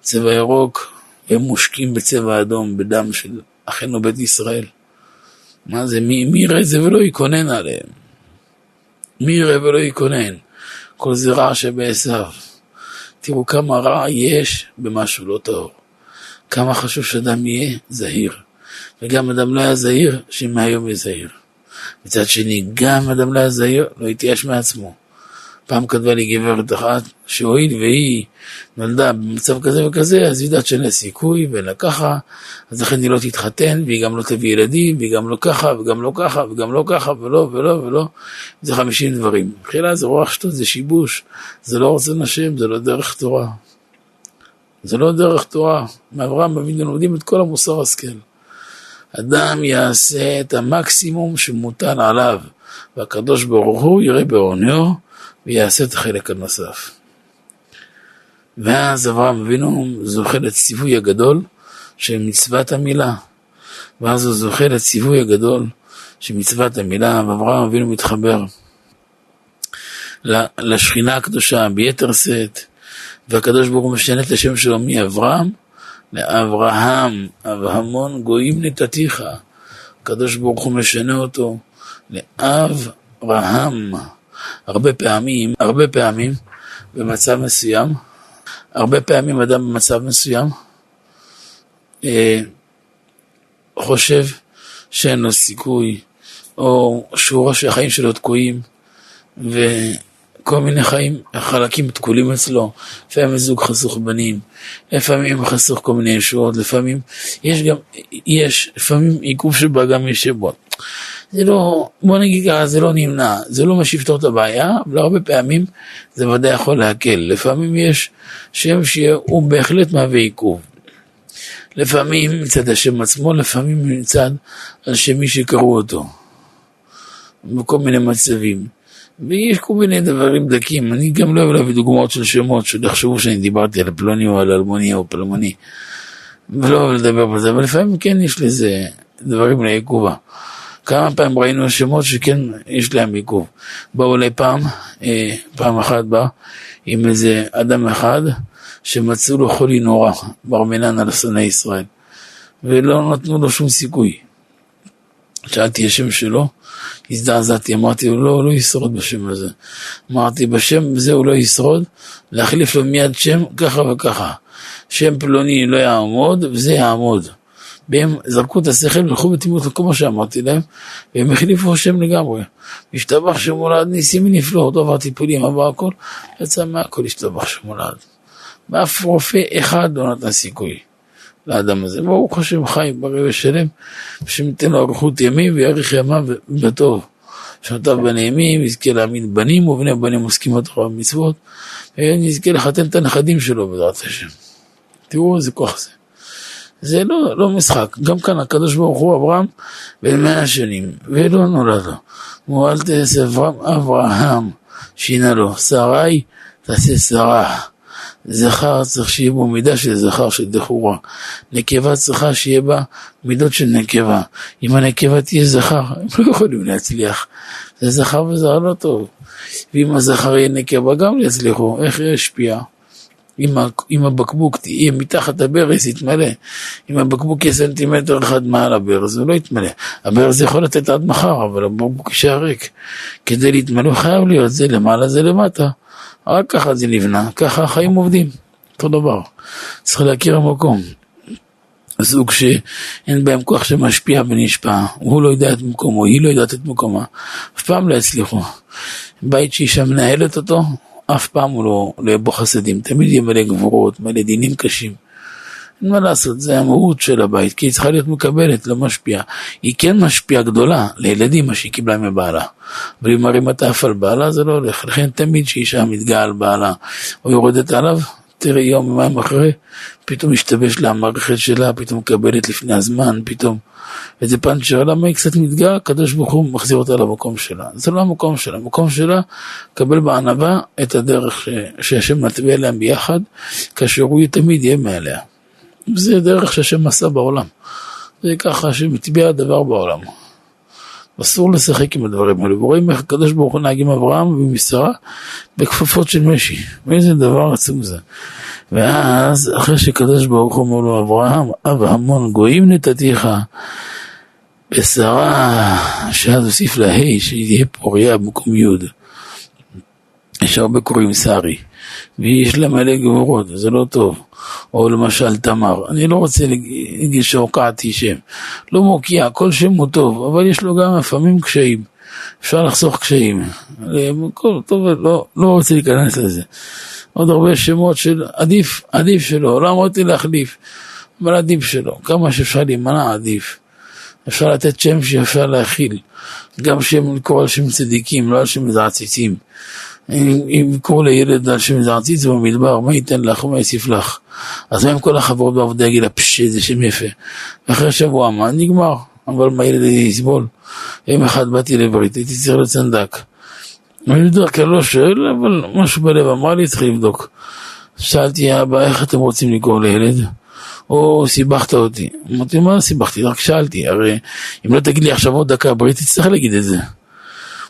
[SPEAKER 1] צבע ירוק, הם מושקים בצבע אדום, בדם של אחינו בית ישראל. מה זה, מי, מי יראה את זה ולא יקונן עליהם? מי יראה ולא יקונן? כל זה רע שבעשיו. תראו כמה רע יש במשהו לא טהור. כמה חשוב שאדם יהיה זהיר. וגם אדם לא היה זהיר, שמהיום יהיה זהיר. מצד שני, גם אדם לא היה זהיר, לא יתייאש מעצמו. פעם כתבה לי גברת אחת, שהואיל והיא נולדה במצב כזה וכזה, אז היא יודעת שאין לה סיכוי ואין לה ככה, אז לכן היא לא תתחתן, והיא גם לא תביא ילדים, והיא גם לא ככה, וגם לא ככה, וגם לא ככה, ולא, ולא, ולא. זה חמישים דברים. מבחינה זה רוח שטות, זה שיבוש, זה לא רצון השם, זה לא דרך תורה. זה לא דרך תורה. מאברהם אבינו לומדים את כל המוסר השכל. אדם יעשה את המקסימום שמוטל עליו, והקדוש ברוך הוא יראה בעונהו ויעשה את החלק הנוסף. ואז אברהם אבינו זוכה לציווי הגדול של מצוות המילה. ואז הוא זוכה לציווי הגדול של מצוות המילה, ואברהם אבינו מתחבר לשכינה הקדושה ביתר שאת, והקדוש ברוך הוא משנה את השם שלו מאברהם לאברהם, אברהמון גויים נתתיך. הקדוש ברוך הוא משנה אותו לאברהם. הרבה פעמים, הרבה פעמים, במצב מסוים, הרבה פעמים אדם במצב מסוים אה, חושב שאין לו סיכוי, או שהוא רואה שהחיים שלו תקועים, וכל מיני חיים, חלקים תקולים אצלו, לפעמים זוג חסוך בנים, לפעמים חסוך כל מיני ישועות, לפעמים יש גם, יש, לפעמים עיכוב שבא גם יש שבועות. זה לא, בוא נגיד ככה, זה לא נמנע, זה לא מה שיפתור את הבעיה, אבל הרבה פעמים זה ודאי יכול להקל. לפעמים יש שם שהוא בהחלט מהווה עיכוב. לפעמים מצד השם עצמו, לפעמים מצד אנשי מי שקראו אותו. בכל מיני מצבים. ויש כל מיני דברים דקים, אני גם לא אוהב להביא דוגמאות של שמות, שיחשבו שאני דיברתי על פלוני או על אלמוני או פלמוני. ולא אוהב לדבר על זה, אבל לפעמים כן יש לזה דברים לעיכובה. כמה פעמים ראינו שמות שכן יש להם עיכוב. באו אליי פעם, אה, פעם אחת בא עם איזה אדם אחד שמצאו לו חולי נורא, בר מינן על שונאי ישראל, ולא נתנו לו שום סיכוי. שאלתי השם שלו, הזדעזעתי, אמרתי לו, לא, הוא לא ישרוד בשם הזה. אמרתי, בשם הזה הוא לא ישרוד, להחליף לו מיד שם ככה וככה. שם פלוני לא יעמוד, וזה יעמוד. והם זרקו את השכל והלכו בתמימות לכל מה שאמרתי להם, והם החליפו השם לגמרי. השתבח שמולד ניסים ונפלאות, עבר טיפולים, עבר הכל, יצא מהכל השתבח שמולד. ואף רופא אחד לא נתן סיכוי לאדם הזה. ברוך השם חי בריא ושלם, ושניתן לו אריכות ימים ויאריך ימיו בטוב. שנותיו בנעימים, יזכה להעמיד בנים ובני בנים עוסקים בתורה ומצוות, ויזכה לחתן את הנכדים שלו בעזרת השם. תראו איזה כוח זה. זה לא, לא משחק. גם כאן הקדוש ברוך הוא אברהם בן מאה שנים, ולא נולד לו. הוא אל תעשה אברהם, אברהם שינה לו. שרי תעשה שרה. זכר צריך שיהיה בו מידה של זכר של דחורה. נקבה צריכה שיהיה בה מידות של נקבה. אם הנקבה תהיה זכר, הם לא יכולים להצליח. זה זכר וזכר לא טוב. ואם הזכר יהיה נקבה גם יצליחו, איך ישפיע? אם הבקבוק תהיה מתחת הברז, יתמלא. אם הבקבוק יהיה סנטימטר אחד מעל הברז, הוא לא יתמלא. הברז יכול לתת עד מחר, אבל הבקבוק יישאר ריק. כדי להתמלא חייב להיות זה למעלה, זה למטה. רק ככה זה נבנה, ככה החיים עובדים. אותו דבר. צריך להכיר המקום. זוג שאין בהם כוח שמשפיע ונשפע, הוא לא יודע את מקומו, היא לא יודעת את מקומה, אף פעם לא יצליחו. בית שאישה מנהלת אותו, אף פעם הוא לא, לא יהיה בו חסדים, תמיד יהיה מלא גבורות, מלא דינים קשים. אין מה לעשות, זה המהות של הבית, כי היא צריכה להיות מקבלת, לא משפיעה. היא כן משפיעה גדולה לילדים, מה שהיא קיבלה מבעלה. אבל אם מרימה את האף על בעלה, זה לא הולך. לכן תמיד כשאישה מתגאה על בעלה, או יורדת עליו, תראה יום, יומיים אחרי, פתאום משתבש לה המערכת שלה, פתאום מקבלת לפני הזמן, פתאום איזה פאנצ'ר, למה היא קצת מתגאה, הקדוש ברוך הוא מחזיר אותה למקום שלה. זה לא המקום שלה, המקום שלה, קבל בענווה את הדרך שהשם מטביע להם ביחד, כאשר הוא תמיד יהיה מעליה. זה דרך שהשם עשה בעולם. זה ככה שמטביע הדבר בעולם. אסור לשחק עם הדברים האלה. ורואים איך הקדוש ברוך הוא נהג עם אברהם ועם שרה בכפפות של משי. ואיזה דבר עצום זה. ואז אחרי שקדוש ברוך הוא אומר לו אברהם, אב המון גויים נתתיך בשרה, שאז הוסיף לה ה' שיהיה פוריה במקום י'. יש הרבה קוראים שרי, ויש לה מלא גבורות, וזה לא טוב. או למשל תמר, אני לא רוצה להגיד שהוקעתי שם. לא מוקיע, כל שם הוא טוב, אבל יש לו גם לפעמים קשיים. אפשר לחסוך קשיים. כל, טוב, לא, לא רוצה להיכנס לזה. עוד הרבה שמות של עדיף, עדיף שלא, לא אמרתי להחליף, אבל עדיף שלא. כמה שאפשר להימנע עדיף. אפשר לתת שם שאפשר להכיל. גם שם לקרוא על שם צדיקים, לא על שם מזעציצים. אם יקראו לילד על שם מזעציץ במדבר, מה ייתן לך ומה יוסיף לך? אז מה אם כל החברות בעבודה יגיד לה, פשש, איזה שם יפה. ואחרי שבוע, מה? נגמר. אבל מה ילד יסבול? יום אחד באתי לברית, הייתי צריך לצנדק. אני בדרך כלל לא שואל, אבל משהו בלב אמר לי, צריך לבדוק. שאלתי, אבא, איך אתם רוצים לקרוא לילד? או סיבכת אותי. אמרתי, מה סיבכתי? רק שאלתי, הרי אם לא תגיד לי עכשיו עוד דקה ברית, תצטרך להגיד את זה.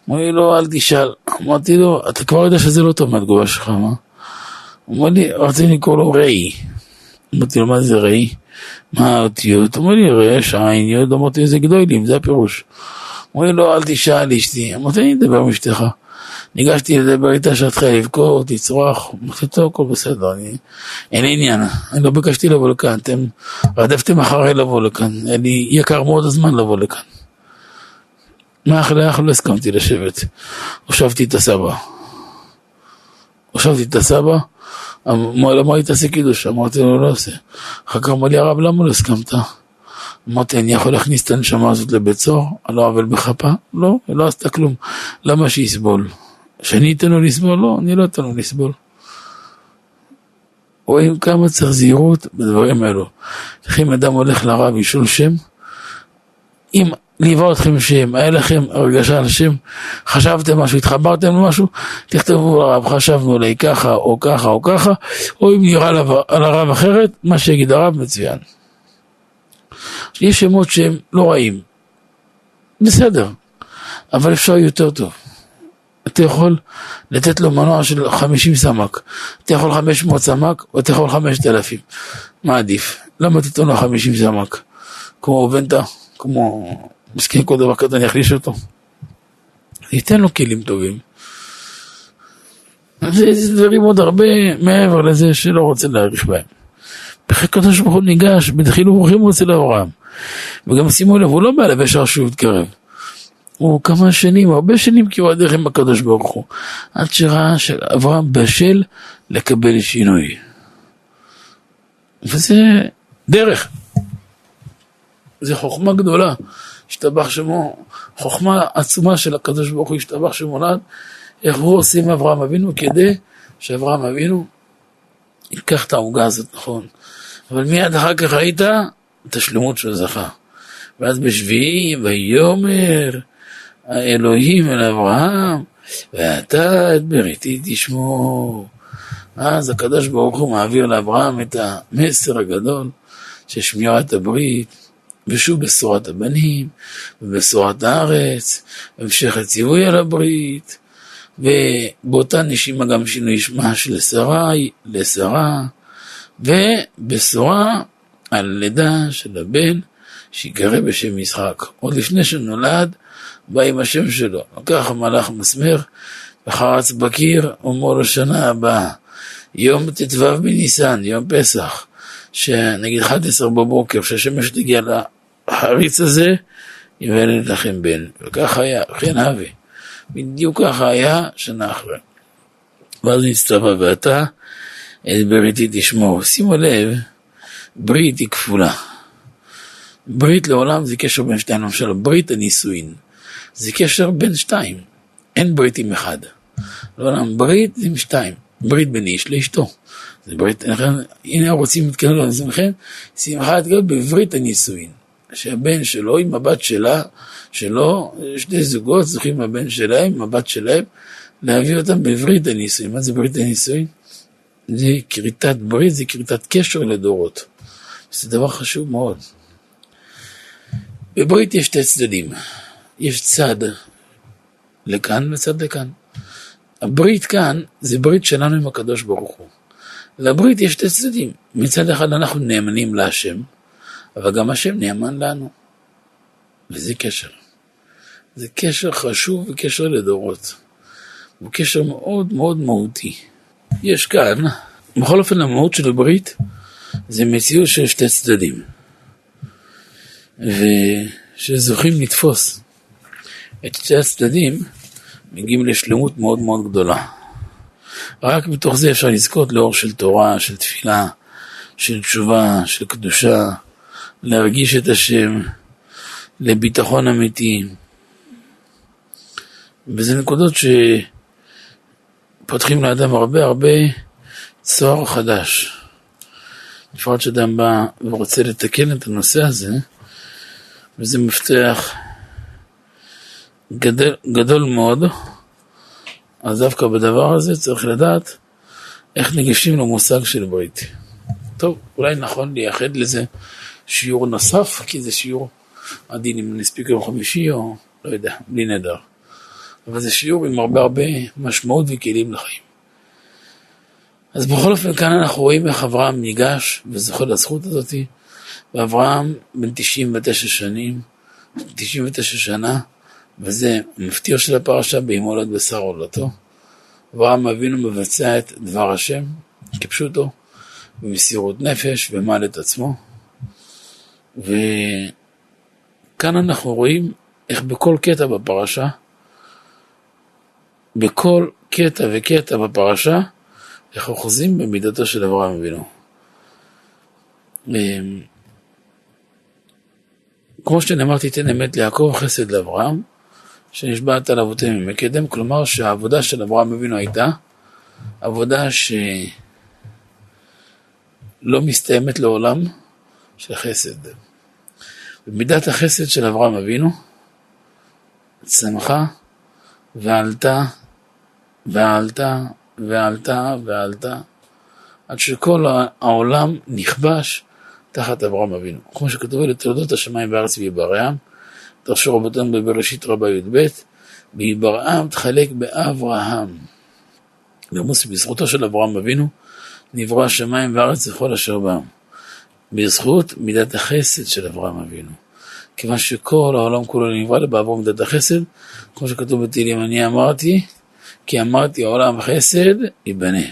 [SPEAKER 1] אמר לי, לא, אל תשאל. אמרתי לו, אתה כבר יודע שזה לא טוב מהתגובה שלך, מה? אמר לי, רציתי לקרוא לו ראי. אמרתי לו, מה זה ראי? מה האותיות? אמר לי, רש, עין, יוד, אמרתי, איזה גדולים, זה הפירוש. אמר לי, לא, אל תשאל אשתי. אמרתי, אני אדבר עם אשתך. ניגשתי לדבר איתה שהתחילה לבכות, לצרוח, אמרתי, טוב, הכל בסדר, אני... אין עניין, אני לא ביקשתי לבוא לכאן, אתם רדפתם אחריי לבוא לכאן, לי יקר מאוד הזמן לבוא לכאן. מאח לאח לא הסכמתי לשבת, הושבתי את הסבא. הושבתי את הסבא, אמר לי, מה תעשה קידוש? אמרתי לו, לא עושה. אחר כך אמר לי, הרב, למה לא הסכמת? אמרתי, אני יכול להכניס את הנשמה הזאת לבית סוהר? על לא עוול בכפה? לא, היא לא עשתה כלום. למה שיסבול? שאני אתן לו לסבול? לא, אני לא אתן לו לסבול. רואים כמה צריך זהירות בדברים האלו. אם אדם הולך לרב לשאול שם, אם ליווה אתכם שם, היה לכם הרגשה על שם, חשבתם משהו, התחברתם למשהו, תכתבו לרב, חשבנו עלי ככה או ככה או ככה, או אם נראה על הרב אחרת, מה שיגיד הרב מצוין. יש שמות שהם לא רעים, בסדר, אבל אפשר יותר טוב. אתה יכול לתת לו מנוע של 50 סמ"ק, אתה יכול 500 סמ"ק או אתה יכול 5,000, מה עדיף? למה תיתן לו 50 סמ"ק? כמו בנטה, כמו מסכים כל דבר כזה, אני אחליש אותו. ניתן לו כלים טובים. זה דברים עוד הרבה מעבר לזה שלא רוצה להאריך בהם. בכלל הקדוש ברוך הוא ניגש, בדחילו ורחימו הוא אצל אברהם. וגם שימו לב, הוא לא בא לבשע שהוא יתקרב. הוא כמה שנים, הרבה שנים כי הוא הדרך עם הקדוש ברוך הוא. עד שראה שאברהם בשל לקבל שינוי. וזה דרך. זה חוכמה גדולה. השתבח שמו, חוכמה עצומה של הקדוש ברוך הוא השתבח שמו לעד, איך הוא עושה עם אברהם אבינו כדי שאברהם אבינו ייקח את העוגה הזאת, נכון. אבל מיד אחר כך ראית את השלמות שהוא זכה. ואז בשביעי, ויאמר האלוהים אל אברהם, ואתה את בריתי תשמור. אז הקדוש ברוך הוא מעביר לאברהם את המסר הגדול של שמירת הברית, ושוב בשורת הבנים, ובשורת הארץ, המשך הציווי על הברית, ובאותה נשימה גם שינוי שמה של שרה לשרה, ובשורה על לידה של הבן שיקרא בשם משחק. עוד לפני שנולד, בא עם השם שלו. לקח המלאך מסמר, וחרץ בקיר, אומר לו שנה הבאה, יום ט"ו בניסן, יום פסח, שנגיד 11 בבוקר, כשהשמש תגיע החריץ הזה יוולד לכם בן. וכך היה, כן אבי. בדיוק ככה היה שנה אחרי. ואז נצטווה ואתה את בריתי תשמור. שימו לב, ברית היא כפולה. ברית לעולם זה קשר בין שתיים, למשל ברית הנישואין. זה קשר בין שתיים, אין ברית עם אחד. לעולם ברית עם שתיים, ברית בין איש לאשתו. זה ברית, הנה רוצים להתקרב לעצמכם, שמחה תגל בברית הנישואין. שהבן שלו עם הבת שלה, שלו, שני זוגות צריכים הבן שלהם, עם הבת שלהם, להביא אותם בברית הנישואין. מה זה ברית הנישואין? זה כריתת ברית, זה כריתת קשר לדורות. זה דבר חשוב מאוד. בברית יש שתי צדדים. יש צד לכאן וצד לכאן. הברית כאן זה ברית שלנו עם הקדוש ברוך הוא. לברית יש שתי צדדים. מצד אחד אנחנו נאמנים להשם, אבל גם השם נאמן לנו. וזה קשר. זה קשר חשוב וקשר לדורות. הוא קשר מאוד מאוד מהותי. יש כאן, בכל אופן המהות של הברית זה מציאות של שתי צדדים. ושזוכים לתפוס את שתי הצדדים, מגיעים לשלמות מאוד מאוד גדולה. רק מתוך זה אפשר לזכות לאור של תורה, של תפילה, של תשובה, של קדושה, להרגיש את השם, לביטחון אמיתי. וזה נקודות שפותחים לאדם הרבה הרבה צוהר חדש. בפרט שאדם בא ורוצה לתקן את הנושא הזה, וזה מפתח גדול, גדול מאוד, אז דווקא בדבר הזה צריך לדעת איך ניגשים למושג של ברית. טוב, אולי נכון לייחד לזה שיעור נוסף, כי זה שיעור עדין אם נספיק יום חמישי או לא יודע, בלי נדר. אבל זה שיעור עם הרבה הרבה משמעות וכלים לחיים. אז בכל אופן כאן אנחנו רואים איך אברהם ניגש וזוכה לזכות הזאתי, ואברהם בן 99 שנים, 99 שנה, וזה המפתיע של הפרשה בהימולד בשר עולתו. אברהם אבינו מבצע את דבר השם כפשוטו, במסירות נפש ומעל את עצמו. וכאן אנחנו רואים איך בכל קטע בפרשה, בכל קטע וקטע בפרשה, איך אוחזים במידתו של אברהם אבינו. אמ, כמו שנאמר, תיתן אמת ליעקב, חסד לאברהם, שנשבעת על אבותיהם מקדם, כלומר שהעבודה של אברהם אבינו הייתה עבודה שלא מסתיימת לעולם של חסד. ומידת החסד של אברהם אבינו צמחה ועלתה ועלתה ועלתה ועלתה עד שכל העולם נכבש תחת אברהם אבינו. כמו שכתוב לתולדות השמיים בארץ ויברעם, דרשו רבותינו בבראשית רבה י"ב, ויברעם תחלק באברהם. למוס בזכותו של אברהם אבינו נברא השמיים וארץ וכל אשר בם. בזכות מידת החסד של אברהם אבינו. כיוון שכל העולם כולו נברא בעבור מידת החסד, כמו שכתוב בתהילים, אני אמרתי, כי אמרתי העולם חסד ייבנה.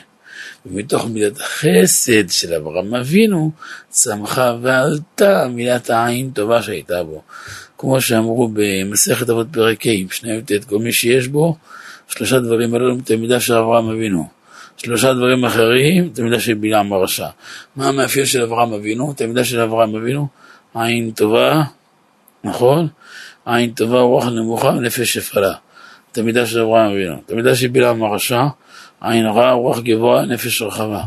[SPEAKER 1] ומתוך מידת החסד של אברהם אבינו, צמחה ועלתה מידת העין טובה שהייתה בו. כמו שאמרו במסכת אבות פרק ה', משנה י"ט, כל מי שיש בו, שלושה דברים הללו את המידה של אברהם אבינו. שלושה דברים אחרים, את המידה של בלעם הרשע. מה המאפיין של אברהם אבינו? את המידה של אברהם אבינו, עין טובה, נכון? עין טובה, רוח נמוכה ונפש שפלה. את המידה של אברהם אבינו. את המידה של בלעם הרשע, עין רע, רוח גבוה, נפש רחבה.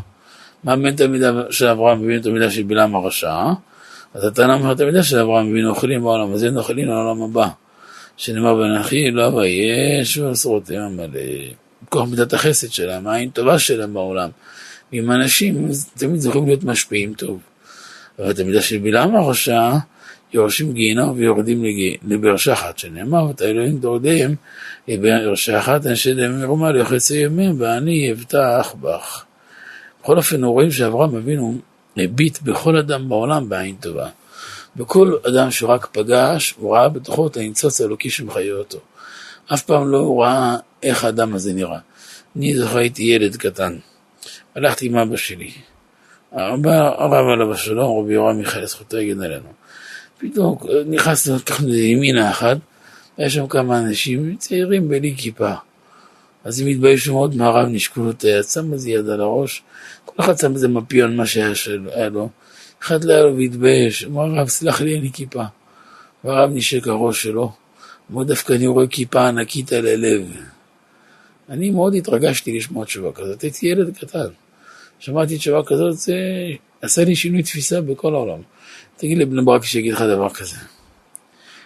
[SPEAKER 1] מה בין את המידה של אברהם אבינו, את המידה של בלעם הרשע? אז התנא אומר את המידה של אברהם אבינו, אוכלים בעולם הזה, נאכלים לעולם הבא. שנאמר בנכי, לא אבייש ועשרותיהם המלא. כוח מידת החסד שלהם, העין טובה שלהם בעולם. ועם אנשים תמיד זוכים להיות משפיעים טוב. אבל את המידה של בלעם הרשע, יורשים גיהנום ויורדים לבאר שחת, שנאמר, את האלוהים דורדיהם לבאר שחת, אנשי דמים מרומה ליוחצי ימים, ואני אבטח בך. בכל אופן, רואים שאברהם אבינו הביט בכל אדם בעולם בעין טובה. בכל אדם שהוא רק פגש, הוא ראה בתוכו את הניצוץ האלוקי שמחיה אותו. אף פעם לא ראה איך האדם הזה נראה. אני זוכר הייתי ילד קטן, הלכתי עם אבא שלי. הרב עליו השלום, רבי יורם מיכאל, זכותו יגן עלינו. פתאום נכנסנו, לקחנו ימינה אחת, היה שם כמה אנשים צעירים בלי כיפה. אז הם התביישו מאוד מהרב, נשקו לו את היד, שם איזה יד על הראש, כל אחד שם איזה מפיון, מה שהיה לו. אחד לא היה לו והתבייש, אמר הרב, סלח לי, אין לי כיפה. והרב נשק הראש שלו, אמר דווקא אני רואה כיפה ענקית על הלב. אני מאוד התרגשתי לשמוע תשובה כזאת, הייתי ילד קטן. שמעתי תשובה כזאת, זה עשה לי שינוי תפיסה בכל העולם. תגיד לבני ברק שיגיד לך דבר כזה.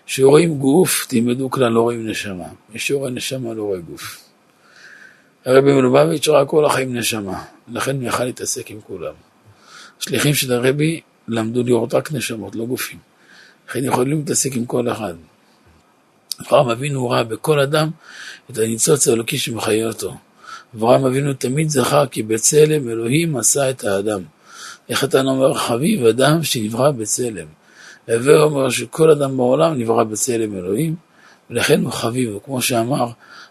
[SPEAKER 1] כשרואים גוף, תלמדו כלל לא רואים נשמה. מי שרואה נשמה לא רואה גוף. הרבי מלובביץ' ראה כל החיים נשמה, לכן הוא יכל להתעסק עם כולם. השליחים של הרבי למדו לראות רק נשמות, לא גופים. לכן יכולים להתעסק עם כל אחד. אברהם אבינו ראה בכל אדם את הניצוץ האלוקי שמחיה אותו. אברהם אבינו תמיד זכר כי בצלם אלוהים עשה את האדם. איך אתה אומר חביב אדם שנברא בצלם. הווה אומר שכל אדם בעולם נברא בצלם אלוהים, ולכן הוא חביב, וכמו שאמר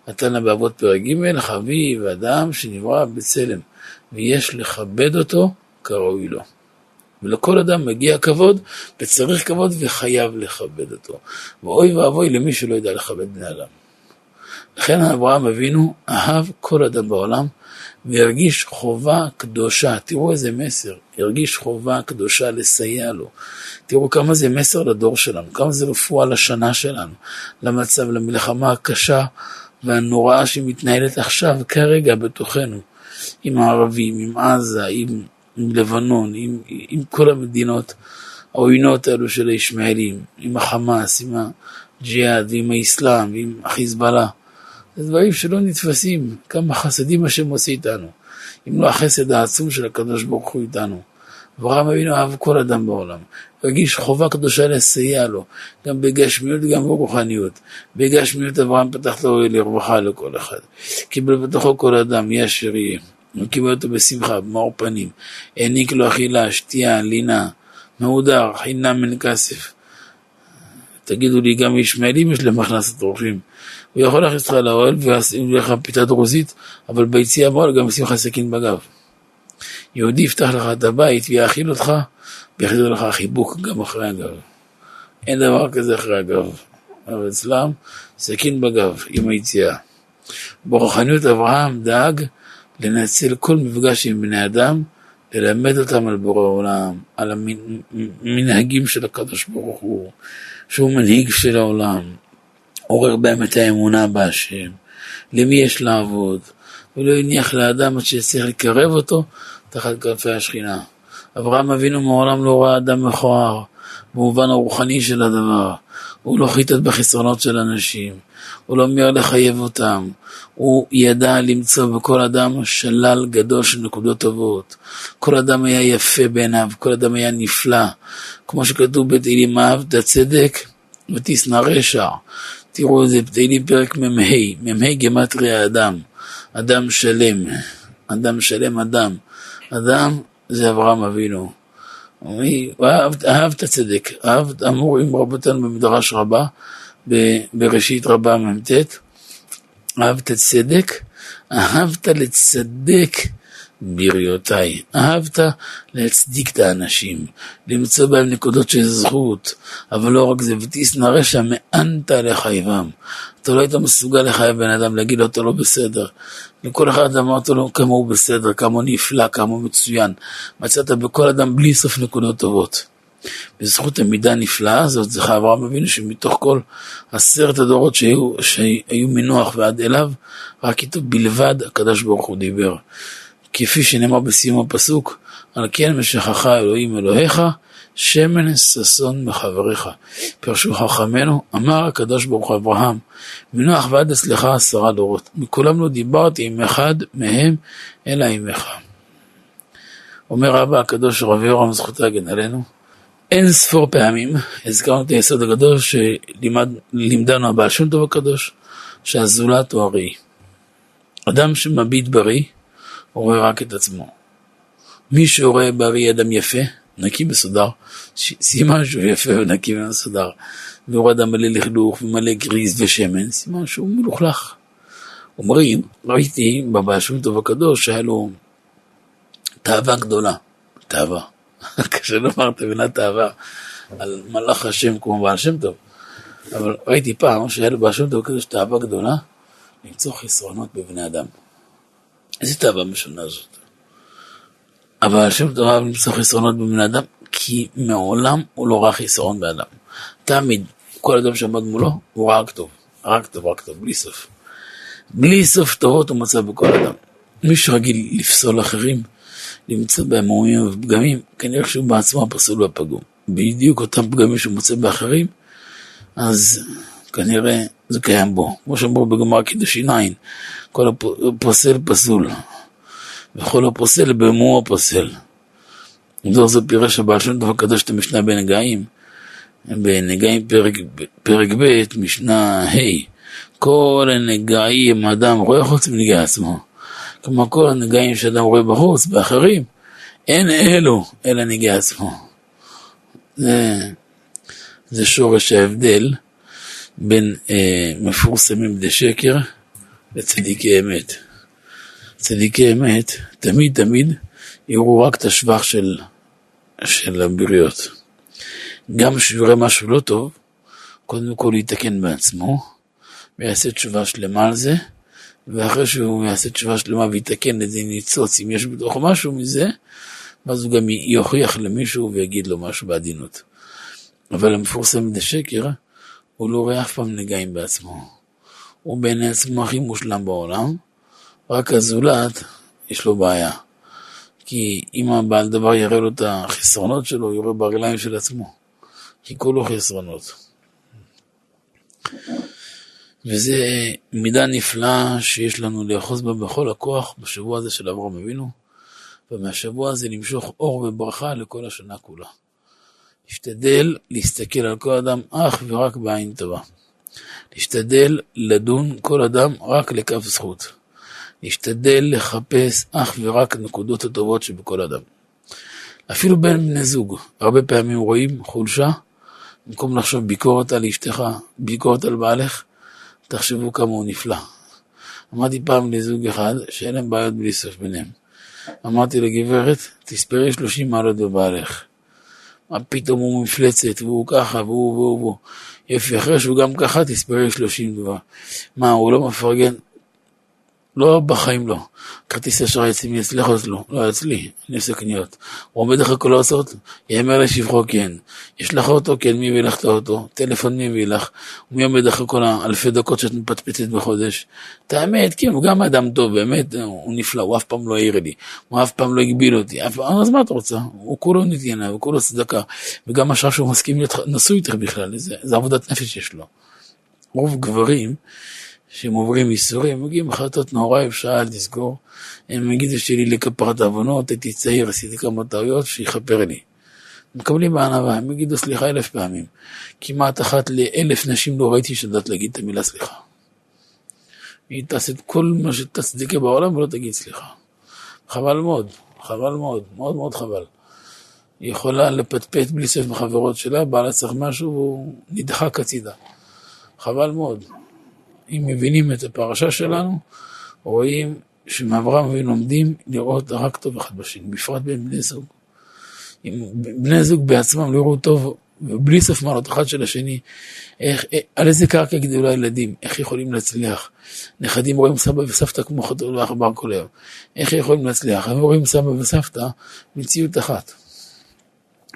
[SPEAKER 1] התנא באבות פרק ג', חביב אדם שנברא בצלם, ויש לכבד אותו כראוי לו. ולכל אדם מגיע כבוד, וצריך כבוד וחייב לכבד אותו. ואוי ואבוי למי שלא ידע לכבד בני אדם. לכן אברהם אבינו אהב כל אדם בעולם, והרגיש חובה קדושה. תראו איזה מסר, הרגיש חובה קדושה לסייע לו. תראו כמה זה מסר לדור שלנו, כמה זה רפואה לשנה שלנו, למצב, למלחמה הקשה והנוראה שמתנהלת עכשיו, כרגע, בתוכנו, עם הערבים, עם עזה, עם, עם לבנון, עם, עם כל המדינות העוינות האלו של הישמעאלים, עם החמאס, עם הג'יהאד, ועם האסלאם, ועם החיזבאללה. זה דברים שלא נתפסים, כמה חסדים השם עושה איתנו. אם לא החסד העצום של הקדוש ברוך הוא איתנו. אברהם אבינו אהב כל אדם בעולם, הרגיש חובה קדושה לסייע לו, גם בגשמיות וגם ברוחניות. בגשמיות אברהם פתח לו לרווחה לכל אחד. קיבל בתוכו כל אדם, יהיה אשר יהיה. הוא קיבל אותו בשמחה, במאור פנים. העניק לו אכילה, שתייה, לינה, מהודר, חינם מן כסף. תגידו לי, גם ישמעאלים יש להם הכנסת אורחים. הוא יכול להכניס אותך לאוהל וישים לך פיתה דרוזית, אבל ביציאה מאוהל גם ישים לך סכין בגב. יהודי יפתח לך את הבית ויאכיל אותך, ויחזיר לך חיבוק גם אחרי הגב. אין דבר כזה אחרי הגב. אבל אצלם, סכין בגב עם היציאה. ברוחניות אברהם דאג לנצל כל מפגש עם בני אדם, ללמד אותם על בורא העולם, על המנהגים של הקדוש ברוך הוא, שהוא מנהיג של העולם, עורר בהם את האמונה בהשם, למי יש לעבוד, ולא הניח לאדם עד שיצליח לקרב אותו תחת כנפי השכינה. אברהם אבינו מעולם לא ראה אדם מכוער, במובן הרוחני של הדבר. הוא לא חיטט בחסרונות של אנשים, הוא לא מיהר לחייב אותם, הוא ידע למצוא בכל אדם שלל גדול של נקודות טובות. כל אדם היה יפה בעיניו, כל אדם היה נפלא. כמו שכתוב בתהילים אהבת צדק ותשנא רשע. תראו את זה בתהילים פרק מ"ה, מ"ה גמטריה אדם, אדם שלם, אדם שלם אדם. אדם זה אברהם אבינו. הוא אהב, אהב את הצדק, אהב, אמורים רבותינו במדרש רבה, בראשית רבה מ"ט, אהבת צדק, אהבת לצדק בריאותיי. אהבת להצדיק את האנשים, למצוא בהם נקודות של זכות, אבל לא רק זה, ותשנא רשע מאנת לחייבם. אתה לא היית מסוגל לחייב בן אדם, להגיד לו אתה לא בסדר. לכל אחד אמרת לו כמה הוא בסדר, כמה הוא נפלא, כמה הוא מצוין. מצאת בכל אדם בלי סוף נקודות טובות. בזכות המידה הנפלאה הזאת, זכה אברהם אבינו שמתוך כל עשרת הדורות שהיו, שהיו מנוח ועד אליו, רק איתו בלבד הקדוש ברוך הוא דיבר. כפי שנאמר בסיום הפסוק, על כן משכך אלוהים אלוהיך, שמן ששון מחבריך. פרשו חכמינו, אמר הקדוש ברוך הוא אברהם, מנוח ועד אצלך עשרה דורות, מכולם לא דיברתי עם אחד מהם, אלא עמך. אומר רבא הקדוש רבי יורם זכותו יגן עלינו, אין ספור פעמים הזכרנו את היסוד הגדול שלימדנו הבעל שם טוב הקדוש, שהזולת הוא הראי. אדם שמביט בראי, הוא רואה רק את עצמו. מי שרואה בראי אדם יפה, נקי מסודר, סימן שהוא יפה ונקי ומסודר. והוא אדם מלא לכלוך ומלא גריז ושמן, סימן שהוא מלוכלך. אומרים, ראיתי בבעל שם טוב הקדוש שהיה לו תאווה גדולה. תאווה. קשה לומר את המילה תאווה על מלאך השם כמו בעל שם טוב. אבל ראיתי פעם שהיה לבעל שם טוב הקדוש תאווה גדולה למצוא חסרונות בבני אדם. איזה תאווה משונה זאת. אבל טוב אהב למצוא חסרונות בבני אדם, כי מעולם הוא לא ראה חסרון באדם. תמיד, כל אדם שעמד מולו, הוא ראה רק טוב. רק טוב, רק טוב, בלי סוף. בלי סוף טובות הוא מצא בכל אדם. מי שרגיל לפסול אחרים, למצוא בהם מומים ופגמים, כנראה שהוא בעצמו פסול בפגום. בדיוק אותם פגמים שהוא מוצא באחרים, אז כנראה זה קיים בו. כמו שאמרו בגמר קידושין עין, כל הפוסל פסול, וכל הפוסל במו הפוסל. זו זו פירש הבעל שם טוב הקדוש את המשנה בנגעים, בנגעים פרק, פרק ב', משנה ה', כל הנגעים אדם רואה חוץ מנגע עצמו. כמו כל הנגעים שאדם רואה בחוץ, באחרים, אין אלו אלא נגע עצמו. זה, זה שורש ההבדל בין אה, מפורסמים בדי שקר לצדיקי אמת. צדיקי אמת תמיד תמיד יראו רק את השבח של, של הבריות. גם כשהוא יראה משהו לא טוב, קודם כל יתקן בעצמו, ויעשה תשובה שלמה על זה, ואחרי שהוא יעשה תשובה שלמה ויתקן איזה ניצוץ, אם יש בתוך משהו מזה, ואז הוא גם יוכיח למישהו ויגיד לו משהו בעדינות. אבל המפורסם בדי שקר, הוא לא רואה אף פעם נגעים בעצמו. הוא בעיני עצמו הכי מושלם בעולם, רק הזולת, יש לו בעיה. כי אם הבעל דבר יראה לו את החסרונות שלו, הוא יורה ברגליים של עצמו. כי כולו חסרונות. וזה מידה נפלאה שיש לנו לאחוז בה בכל הכוח בשבוע הזה של אברהם אבינו, ומהשבוע הזה למשוך אור וברכה לכל השנה כולה. להשתדל להסתכל על כל אדם אך ורק בעין טובה. להשתדל לדון כל אדם רק לכף זכות. להשתדל לחפש אך ורק נקודות הטובות שבכל אדם. אפילו בין בני זוג, הרבה פעמים רואים חולשה, במקום לחשוב ביקורת על אשתך, ביקורת על בעלך, תחשבו כמה הוא נפלא. אמרתי פעם לזוג אחד שאין להם בעיות בלי סוף ביניהם. אמרתי לגברת, תספרי 30 מעלות בבעלך. מה פתאום הוא מפלצת, והוא ככה, והוא והוא והוא. יופי, אחרי שהוא גם ככה, תספרי 30 כבר. מה, הוא לא מפרגן? לא, בחיים לא. כרטיס אשראי אצלי, מי או אצלו? לא, אצלי, אני עושה קניות. הוא עומד אחרי כל ההוצאות? יאמר לשבחו כן. יש לך אוטו? כן, מי הביא לך את האוטו? טלפון מי הביא לך? מי עומד אחרי כל האלפי דקות שאת מפטפטת בחודש? את האמת, כן, הוא גם אדם טוב, באמת, הוא נפלא, הוא אף פעם לא העיר לי, הוא אף פעם לא הגביל אותי, אף אז מה את רוצה? הוא כולו נתיינה, הוא כולו צדקה, וגם עכשיו שהוא מסכים להיות נשוי איתך בכלל, זה, זה עבודת נפש יש לו. רוב גברים, שהם עוברים ייסורים, מגיעים החלטות נורא אפשר אל תזכור. הם יגידו שלי לכפרת עוונות, הייתי צעיר, עשיתי כמה טעויות, שיכפר לי. מקבלים בענווה, הם יגידו סליחה אלף פעמים. כמעט אחת לאלף נשים לא ראיתי שיודעת להגיד את המילה סליחה. היא תעשה את כל מה שתצדיקה בעולם ולא תגיד סליחה. חבל מאוד, חבל מאוד, מאוד מאוד חבל. היא יכולה לפטפט בלי סוף מחברות שלה, בעלה צריך משהו והוא נדחק הצידה. חבל מאוד. אם מבינים את הפרשה שלנו, רואים שמאברהם אבינו לומדים לראות רק טוב אחד בשני, בפרט בין בני זוג. אם בני זוג בעצמם לא יראו טוב, ובלי סוף מעלות אחד של השני, איך, על איזה קרקע יגדלו הילדים, איך יכולים להצליח. נכדים רואים סבא וסבתא כמו חתול ועכבר כל היום. איך יכולים להצליח? הם רואים סבא וסבתא מציאות אחת.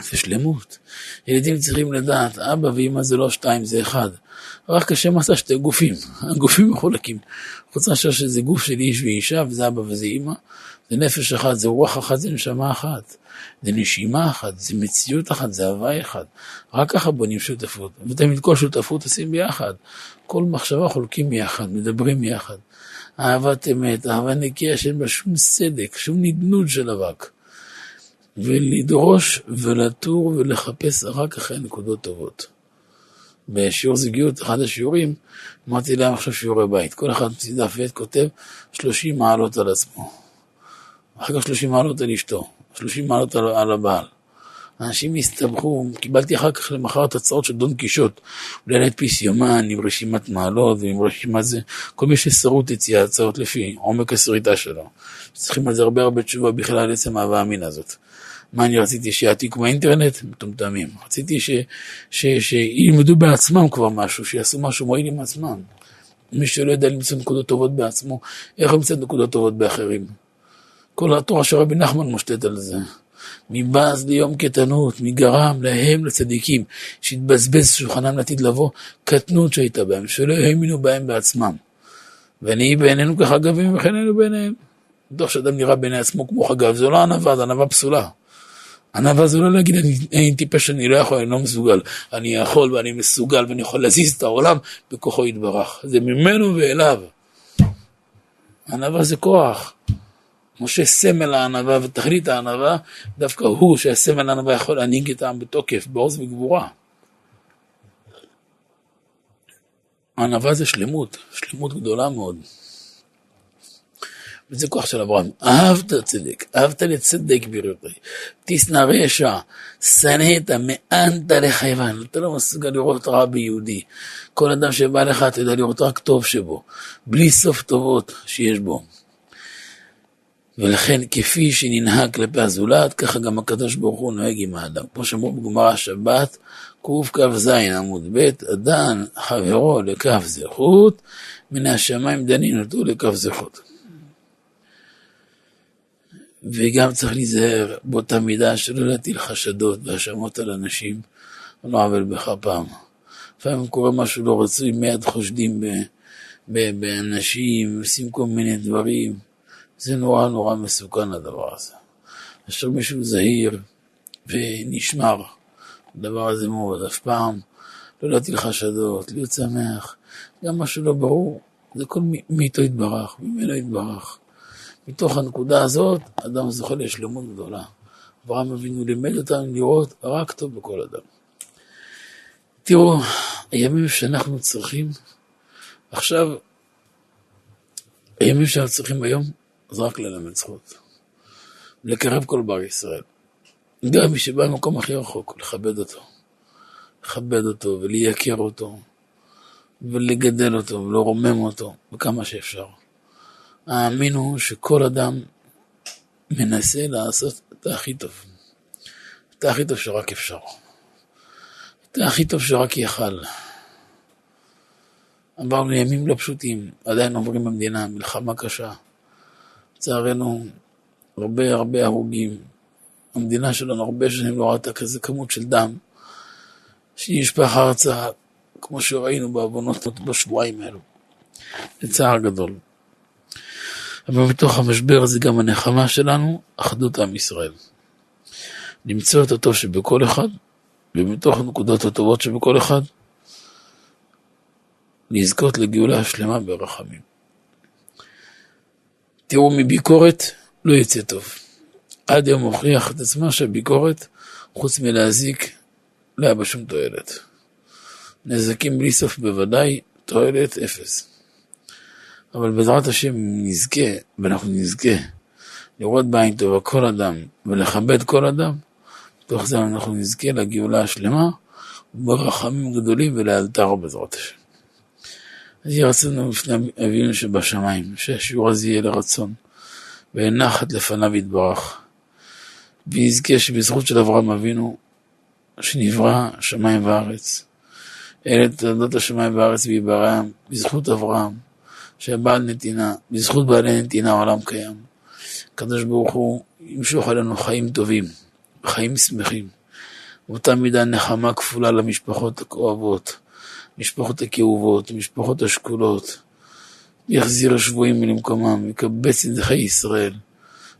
[SPEAKER 1] זה שלמות. ילדים צריכים לדעת, אבא ואמא זה לא שתיים, זה אחד. רק השם עשה שתי גופים, הגופים מחולקים. חוץ מאשר שזה גוף של איש ואישה, וזה אבא וזה אימא, זה נפש אחת, זה רוח אחת, זה נשמה אחת. זה נשימה אחת, זה מציאות אחת, זה הוואי אחד. רק ככה בונים שותפות. ותמיד כל שותפות עושים ביחד. כל מחשבה חולקים ביחד, מדברים יחד. אהבת אמת, אהבה נקייה שאין בה שום סדק, שום נדנוד של אבק. ולדרוש ולטור ולחפש רק אחרי נקודות טובות. בשיעור זוגיות, אחד השיעורים, אמרתי להם עכשיו שיעורי בית. כל אחד מוציא דף ועט כותב 30 מעלות על עצמו. אחר כך 30 מעלות על אשתו, 30 מעלות על, על הבעל. אנשים הסתבכו, קיבלתי אחר כך למחרת הצעות של דון קישוט, אולי להדפיס יומן עם רשימת מעלות ועם רשימת זה, כל מי ששרוט הציע הצעות לפי עומק הסריטה שלו. צריכים על זה הרבה הרבה תשובה בכלל עצם ההווה המין הזאת. מה אני רציתי, שיעתיקו באינטרנט? מטומטמים. רציתי ש, ש, שילמדו בעצמם כבר משהו, שיעשו משהו מועיל עם עצמם. מי שלא יודע למצוא נקודות טובות בעצמו, איך ימצא נקודות טובות באחרים? כל התורה של רבי נחמן מושתת על זה. מבז ליום קטנות, מגרם להם לצדיקים, שהתבזבז שולחנם לעתיד לבוא, קטנות שהייתה בהם, שלא האמינו בהם בעצמם. ונהי בעינינו כחגבים וכן היינו בעיניהם. דוח שאדם נראה בעיני עצמו כמו חגב, זו לא ענווה, זו ענווה פסולה. ענווה זה לא להגיד אני, אני טיפש, אני לא יכול, אני לא מסוגל. אני יכול ואני מסוגל ואני יכול להזיז את העולם בכוחו יתברך. זה ממנו ואליו. ענווה זה כוח. משה סמל הענווה ותכלית הענווה, דווקא הוא שהסמל הענווה יכול להנהיג את העם בתוקף, בעוז וגבורה. ענווה זה שלמות, שלמות גדולה מאוד. וזה כוח של אברהם. אהבת צדק, אהבת לצדק בריאותי, תשנא רשע, שנאת, מאנת לחייבן. אתה לא מסוגל לראות רע ביהודי. כל אדם שבא לך, אתה יודע לראות רק טוב שבו, בלי סוף טובות שיש בו. ולכן כפי שננהג כלפי הזולת, ככה גם הקדוש ברוך הוא נוהג עם האדם. כמו שאמרו בגמרא שבת, קכ"ז עמוד ב', אדן חברו לכף זכות, מן השמיים דנין אותו לכף זכות. וגם צריך להיזהר באותה מידה שלא להטיל חשדות והאשמות על אנשים, לא עוול בכפם. לפעמים קורה משהו לא רצוי, מיד חושדים באנשים, עושים כל מיני דברים. זה נורא נורא מסוכן הדבר הזה. אשר מישהו זהיר ונשמר, הדבר הזה מאוד, אף פעם לא להטיל חשדות, להיות שמח, גם משהו לא ברור, זה כל מאיתו יתברך, ממנו יתברך. מתוך הנקודה הזאת, אדם זוכה לשלמות גדולה. אברהם אבינו לימד אותנו לראות רק טוב בכל אדם. תראו, הימים שאנחנו צריכים, עכשיו, הימים שאנחנו צריכים היום, זה רק ללמד זכות. לקרב כל בר ישראל. גם מי שבא ממקום הכי רחוק, לכבד אותו. לכבד אותו ולייקר אותו, ולגדל אותו ולרומם אותו, בכמה שאפשר. האמינו שכל אדם מנסה לעשות את הכי טוב. את הכי טוב שרק אפשר. את הכי טוב שרק יכל. עברנו ימים לא פשוטים, עדיין עוברים במדינה, מלחמה קשה. לצערנו, הרבה הרבה הרוגים. המדינה שלנו הרבה שנים לא ראתה כזה כמות של דם שנשפך ארצה, כמו שראינו בעוונות בשבועיים האלו. לצער גדול. אבל בתוך המשבר הזה גם הנחמה שלנו, אחדות עם ישראל. למצוא את הטוב שבכל אחד, ומתוך הנקודות הטובות שבכל אחד, לזכות לגאולה השלמה ברחמים. תראו, מביקורת לא יצא טוב. עד יום הוכיח את עצמה שהביקורת, חוץ מלהזיק, לא היה בה שום תועלת. נזקים בלי סוף בוודאי, תועלת אפס. אבל בעזרת השם נזכה, ואנחנו נזכה, לראות בעין טובה כל אדם ולכבד כל אדם, בתוך זה אנחנו נזכה לגאולה השלמה, ברחמים גדולים ולאלתר בעזרת השם. אז יהיה רצון בפני אבינו שבשמיים, שהשיעור הזה יהיה לרצון, ונחת לפניו יתברך, ויזכה שבזכות של אברהם אבינו, שנברא שמיים וארץ, אלה תולדות השמיים וארץ ויברעם, בזכות אברהם, שבעל נתינה, בזכות בעלי נתינה העולם קיים. הקדוש ברוך הוא ימשוך עלינו חיים טובים, חיים שמחים. באותה מידה נחמה כפולה למשפחות הכואבות, משפחות הכאובות, משפחות השכולות. יחזיר השבויים למקומם, יקבץ נדחי ישראל.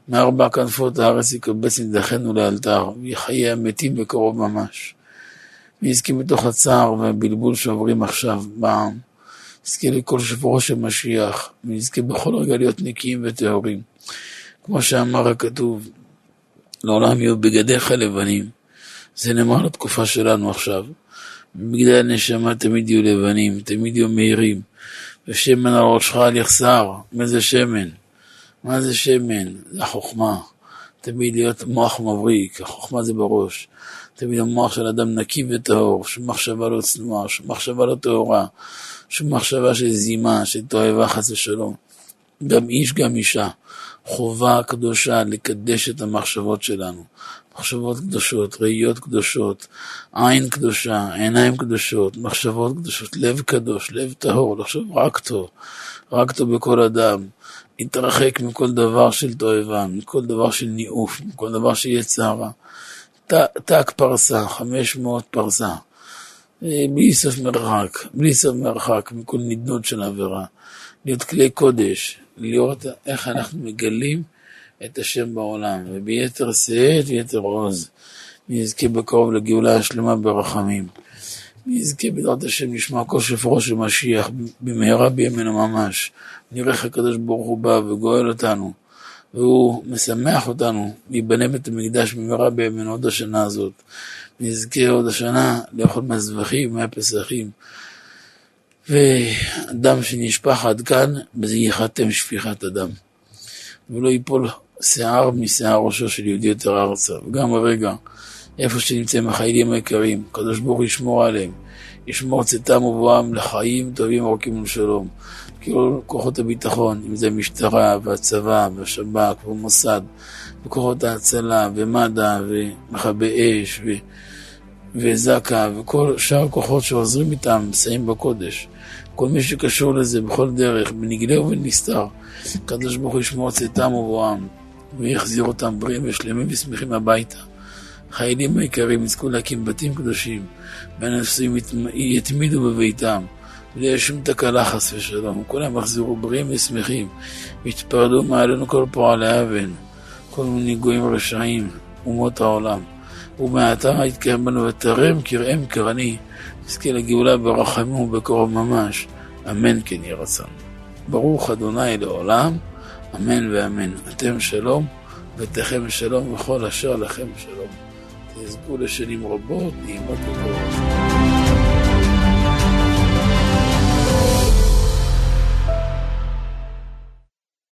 [SPEAKER 1] מארבע כנפות הארץ יקבץ נדחינו לאלתר, ויחיה המתים בקרוב ממש. ויזכה בתוך הצער והבלבול שעוברים עכשיו בעם. נזכה לכל שברו של משיח, ונזכה בכל רגע להיות נקיים וטהורים. כמו שאמר הכתוב, לעולם יהיו בגדיך לבנים. זה נאמר לתקופה שלנו עכשיו. בגדי הנשמה תמיד יהיו לבנים, תמיד יהיו מהירים. ושמן על ראשך על יחסר. מה זה שמן? מה זה שמן? זה החוכמה. תמיד להיות מוח מבריק, החוכמה זה בראש. תמיד המוח של אדם נקי וטהור, שמחשבה לא צנועה, שמחשבה לא טהורה. שום מחשבה של זימה, של תועבה חס ושלום. גם איש, גם אישה. חובה קדושה לקדש את המחשבות שלנו. מחשבות קדושות, ראיות קדושות, עין קדושה, עיניים קדושות, מחשבות קדושות, לב קדוש, לב טהור, לחשוב רק טוב, רק טוב בכל אדם. להתרחק מכל דבר של תועבה, מכל דבר של ניאוף, מכל דבר של יצרה. תק פרסה, חמש מאות פרסה. אה, בלי סוף מרחק, בלי סוף מרחק מכל נדנות של עבירה, להיות כלי קודש, לראות איך אנחנו מגלים את השם בעולם, וביתר שאת ויתר עוז. נזכה בקרוב לגאולה השלמה ברחמים. נזכה בעזרת השם לשמוע כל שפרו של משיח במהרה בימינו ממש. נראה איך הקדוש ברוך הוא בא וגואל אותנו, והוא משמח אותנו להיבנה בית המקדש במהרה בימינו עוד השנה הזאת. נזכה עוד השנה לאכול מהזבחים, מהפסחים. ודם שנשפך עד כאן, בזה ייחתם שפיכת הדם. ולא ייפול שיער משיער ראשו של יהודי יותר ארצה. וגם הרגע, איפה שנמצאים החיילים היקרים, הקדוש ברוך ישמור עליהם, ישמור צאתם ובואם לחיים טובים ארוכים ולשלום. כאילו כוחות הביטחון, אם זה המשטרה והצבא והשב"כ והמוסד וכוחות ההצלה ומד"א ומכבי אש ו... וזק"א וכל שאר הכוחות שעוזרים איתם, מסייעים בקודש. כל מי שקשור לזה בכל דרך, בנגלה ובנסתר, הקדוש ברוך הוא ישמור צאתם ובואם ויחזיר אותם בריאים ושלמים ושמחים הביתה. חיילים היקרים יזכו להקים בתים קדושים, והנפסים יתמידו בביתם, יהיה שום תקלה חס ושלום. כולם יחזרו בריאים ושמחים, ויתפרדו מעלינו כל פועלי אבן, כל מיני גויים רשעים, אומות העולם. ומעתה יתקיים בנו ותרם כראם כרני, נזכה לגאולה ברחמים ובקרוב ממש, אמן כן יהי רצון. ברוך אדוני לעולם, אמן ואמן. אתם שלום, ותכם שלום, וכל אשר לכם שלום. תזכו לשנים רבות, נעימות וטובות.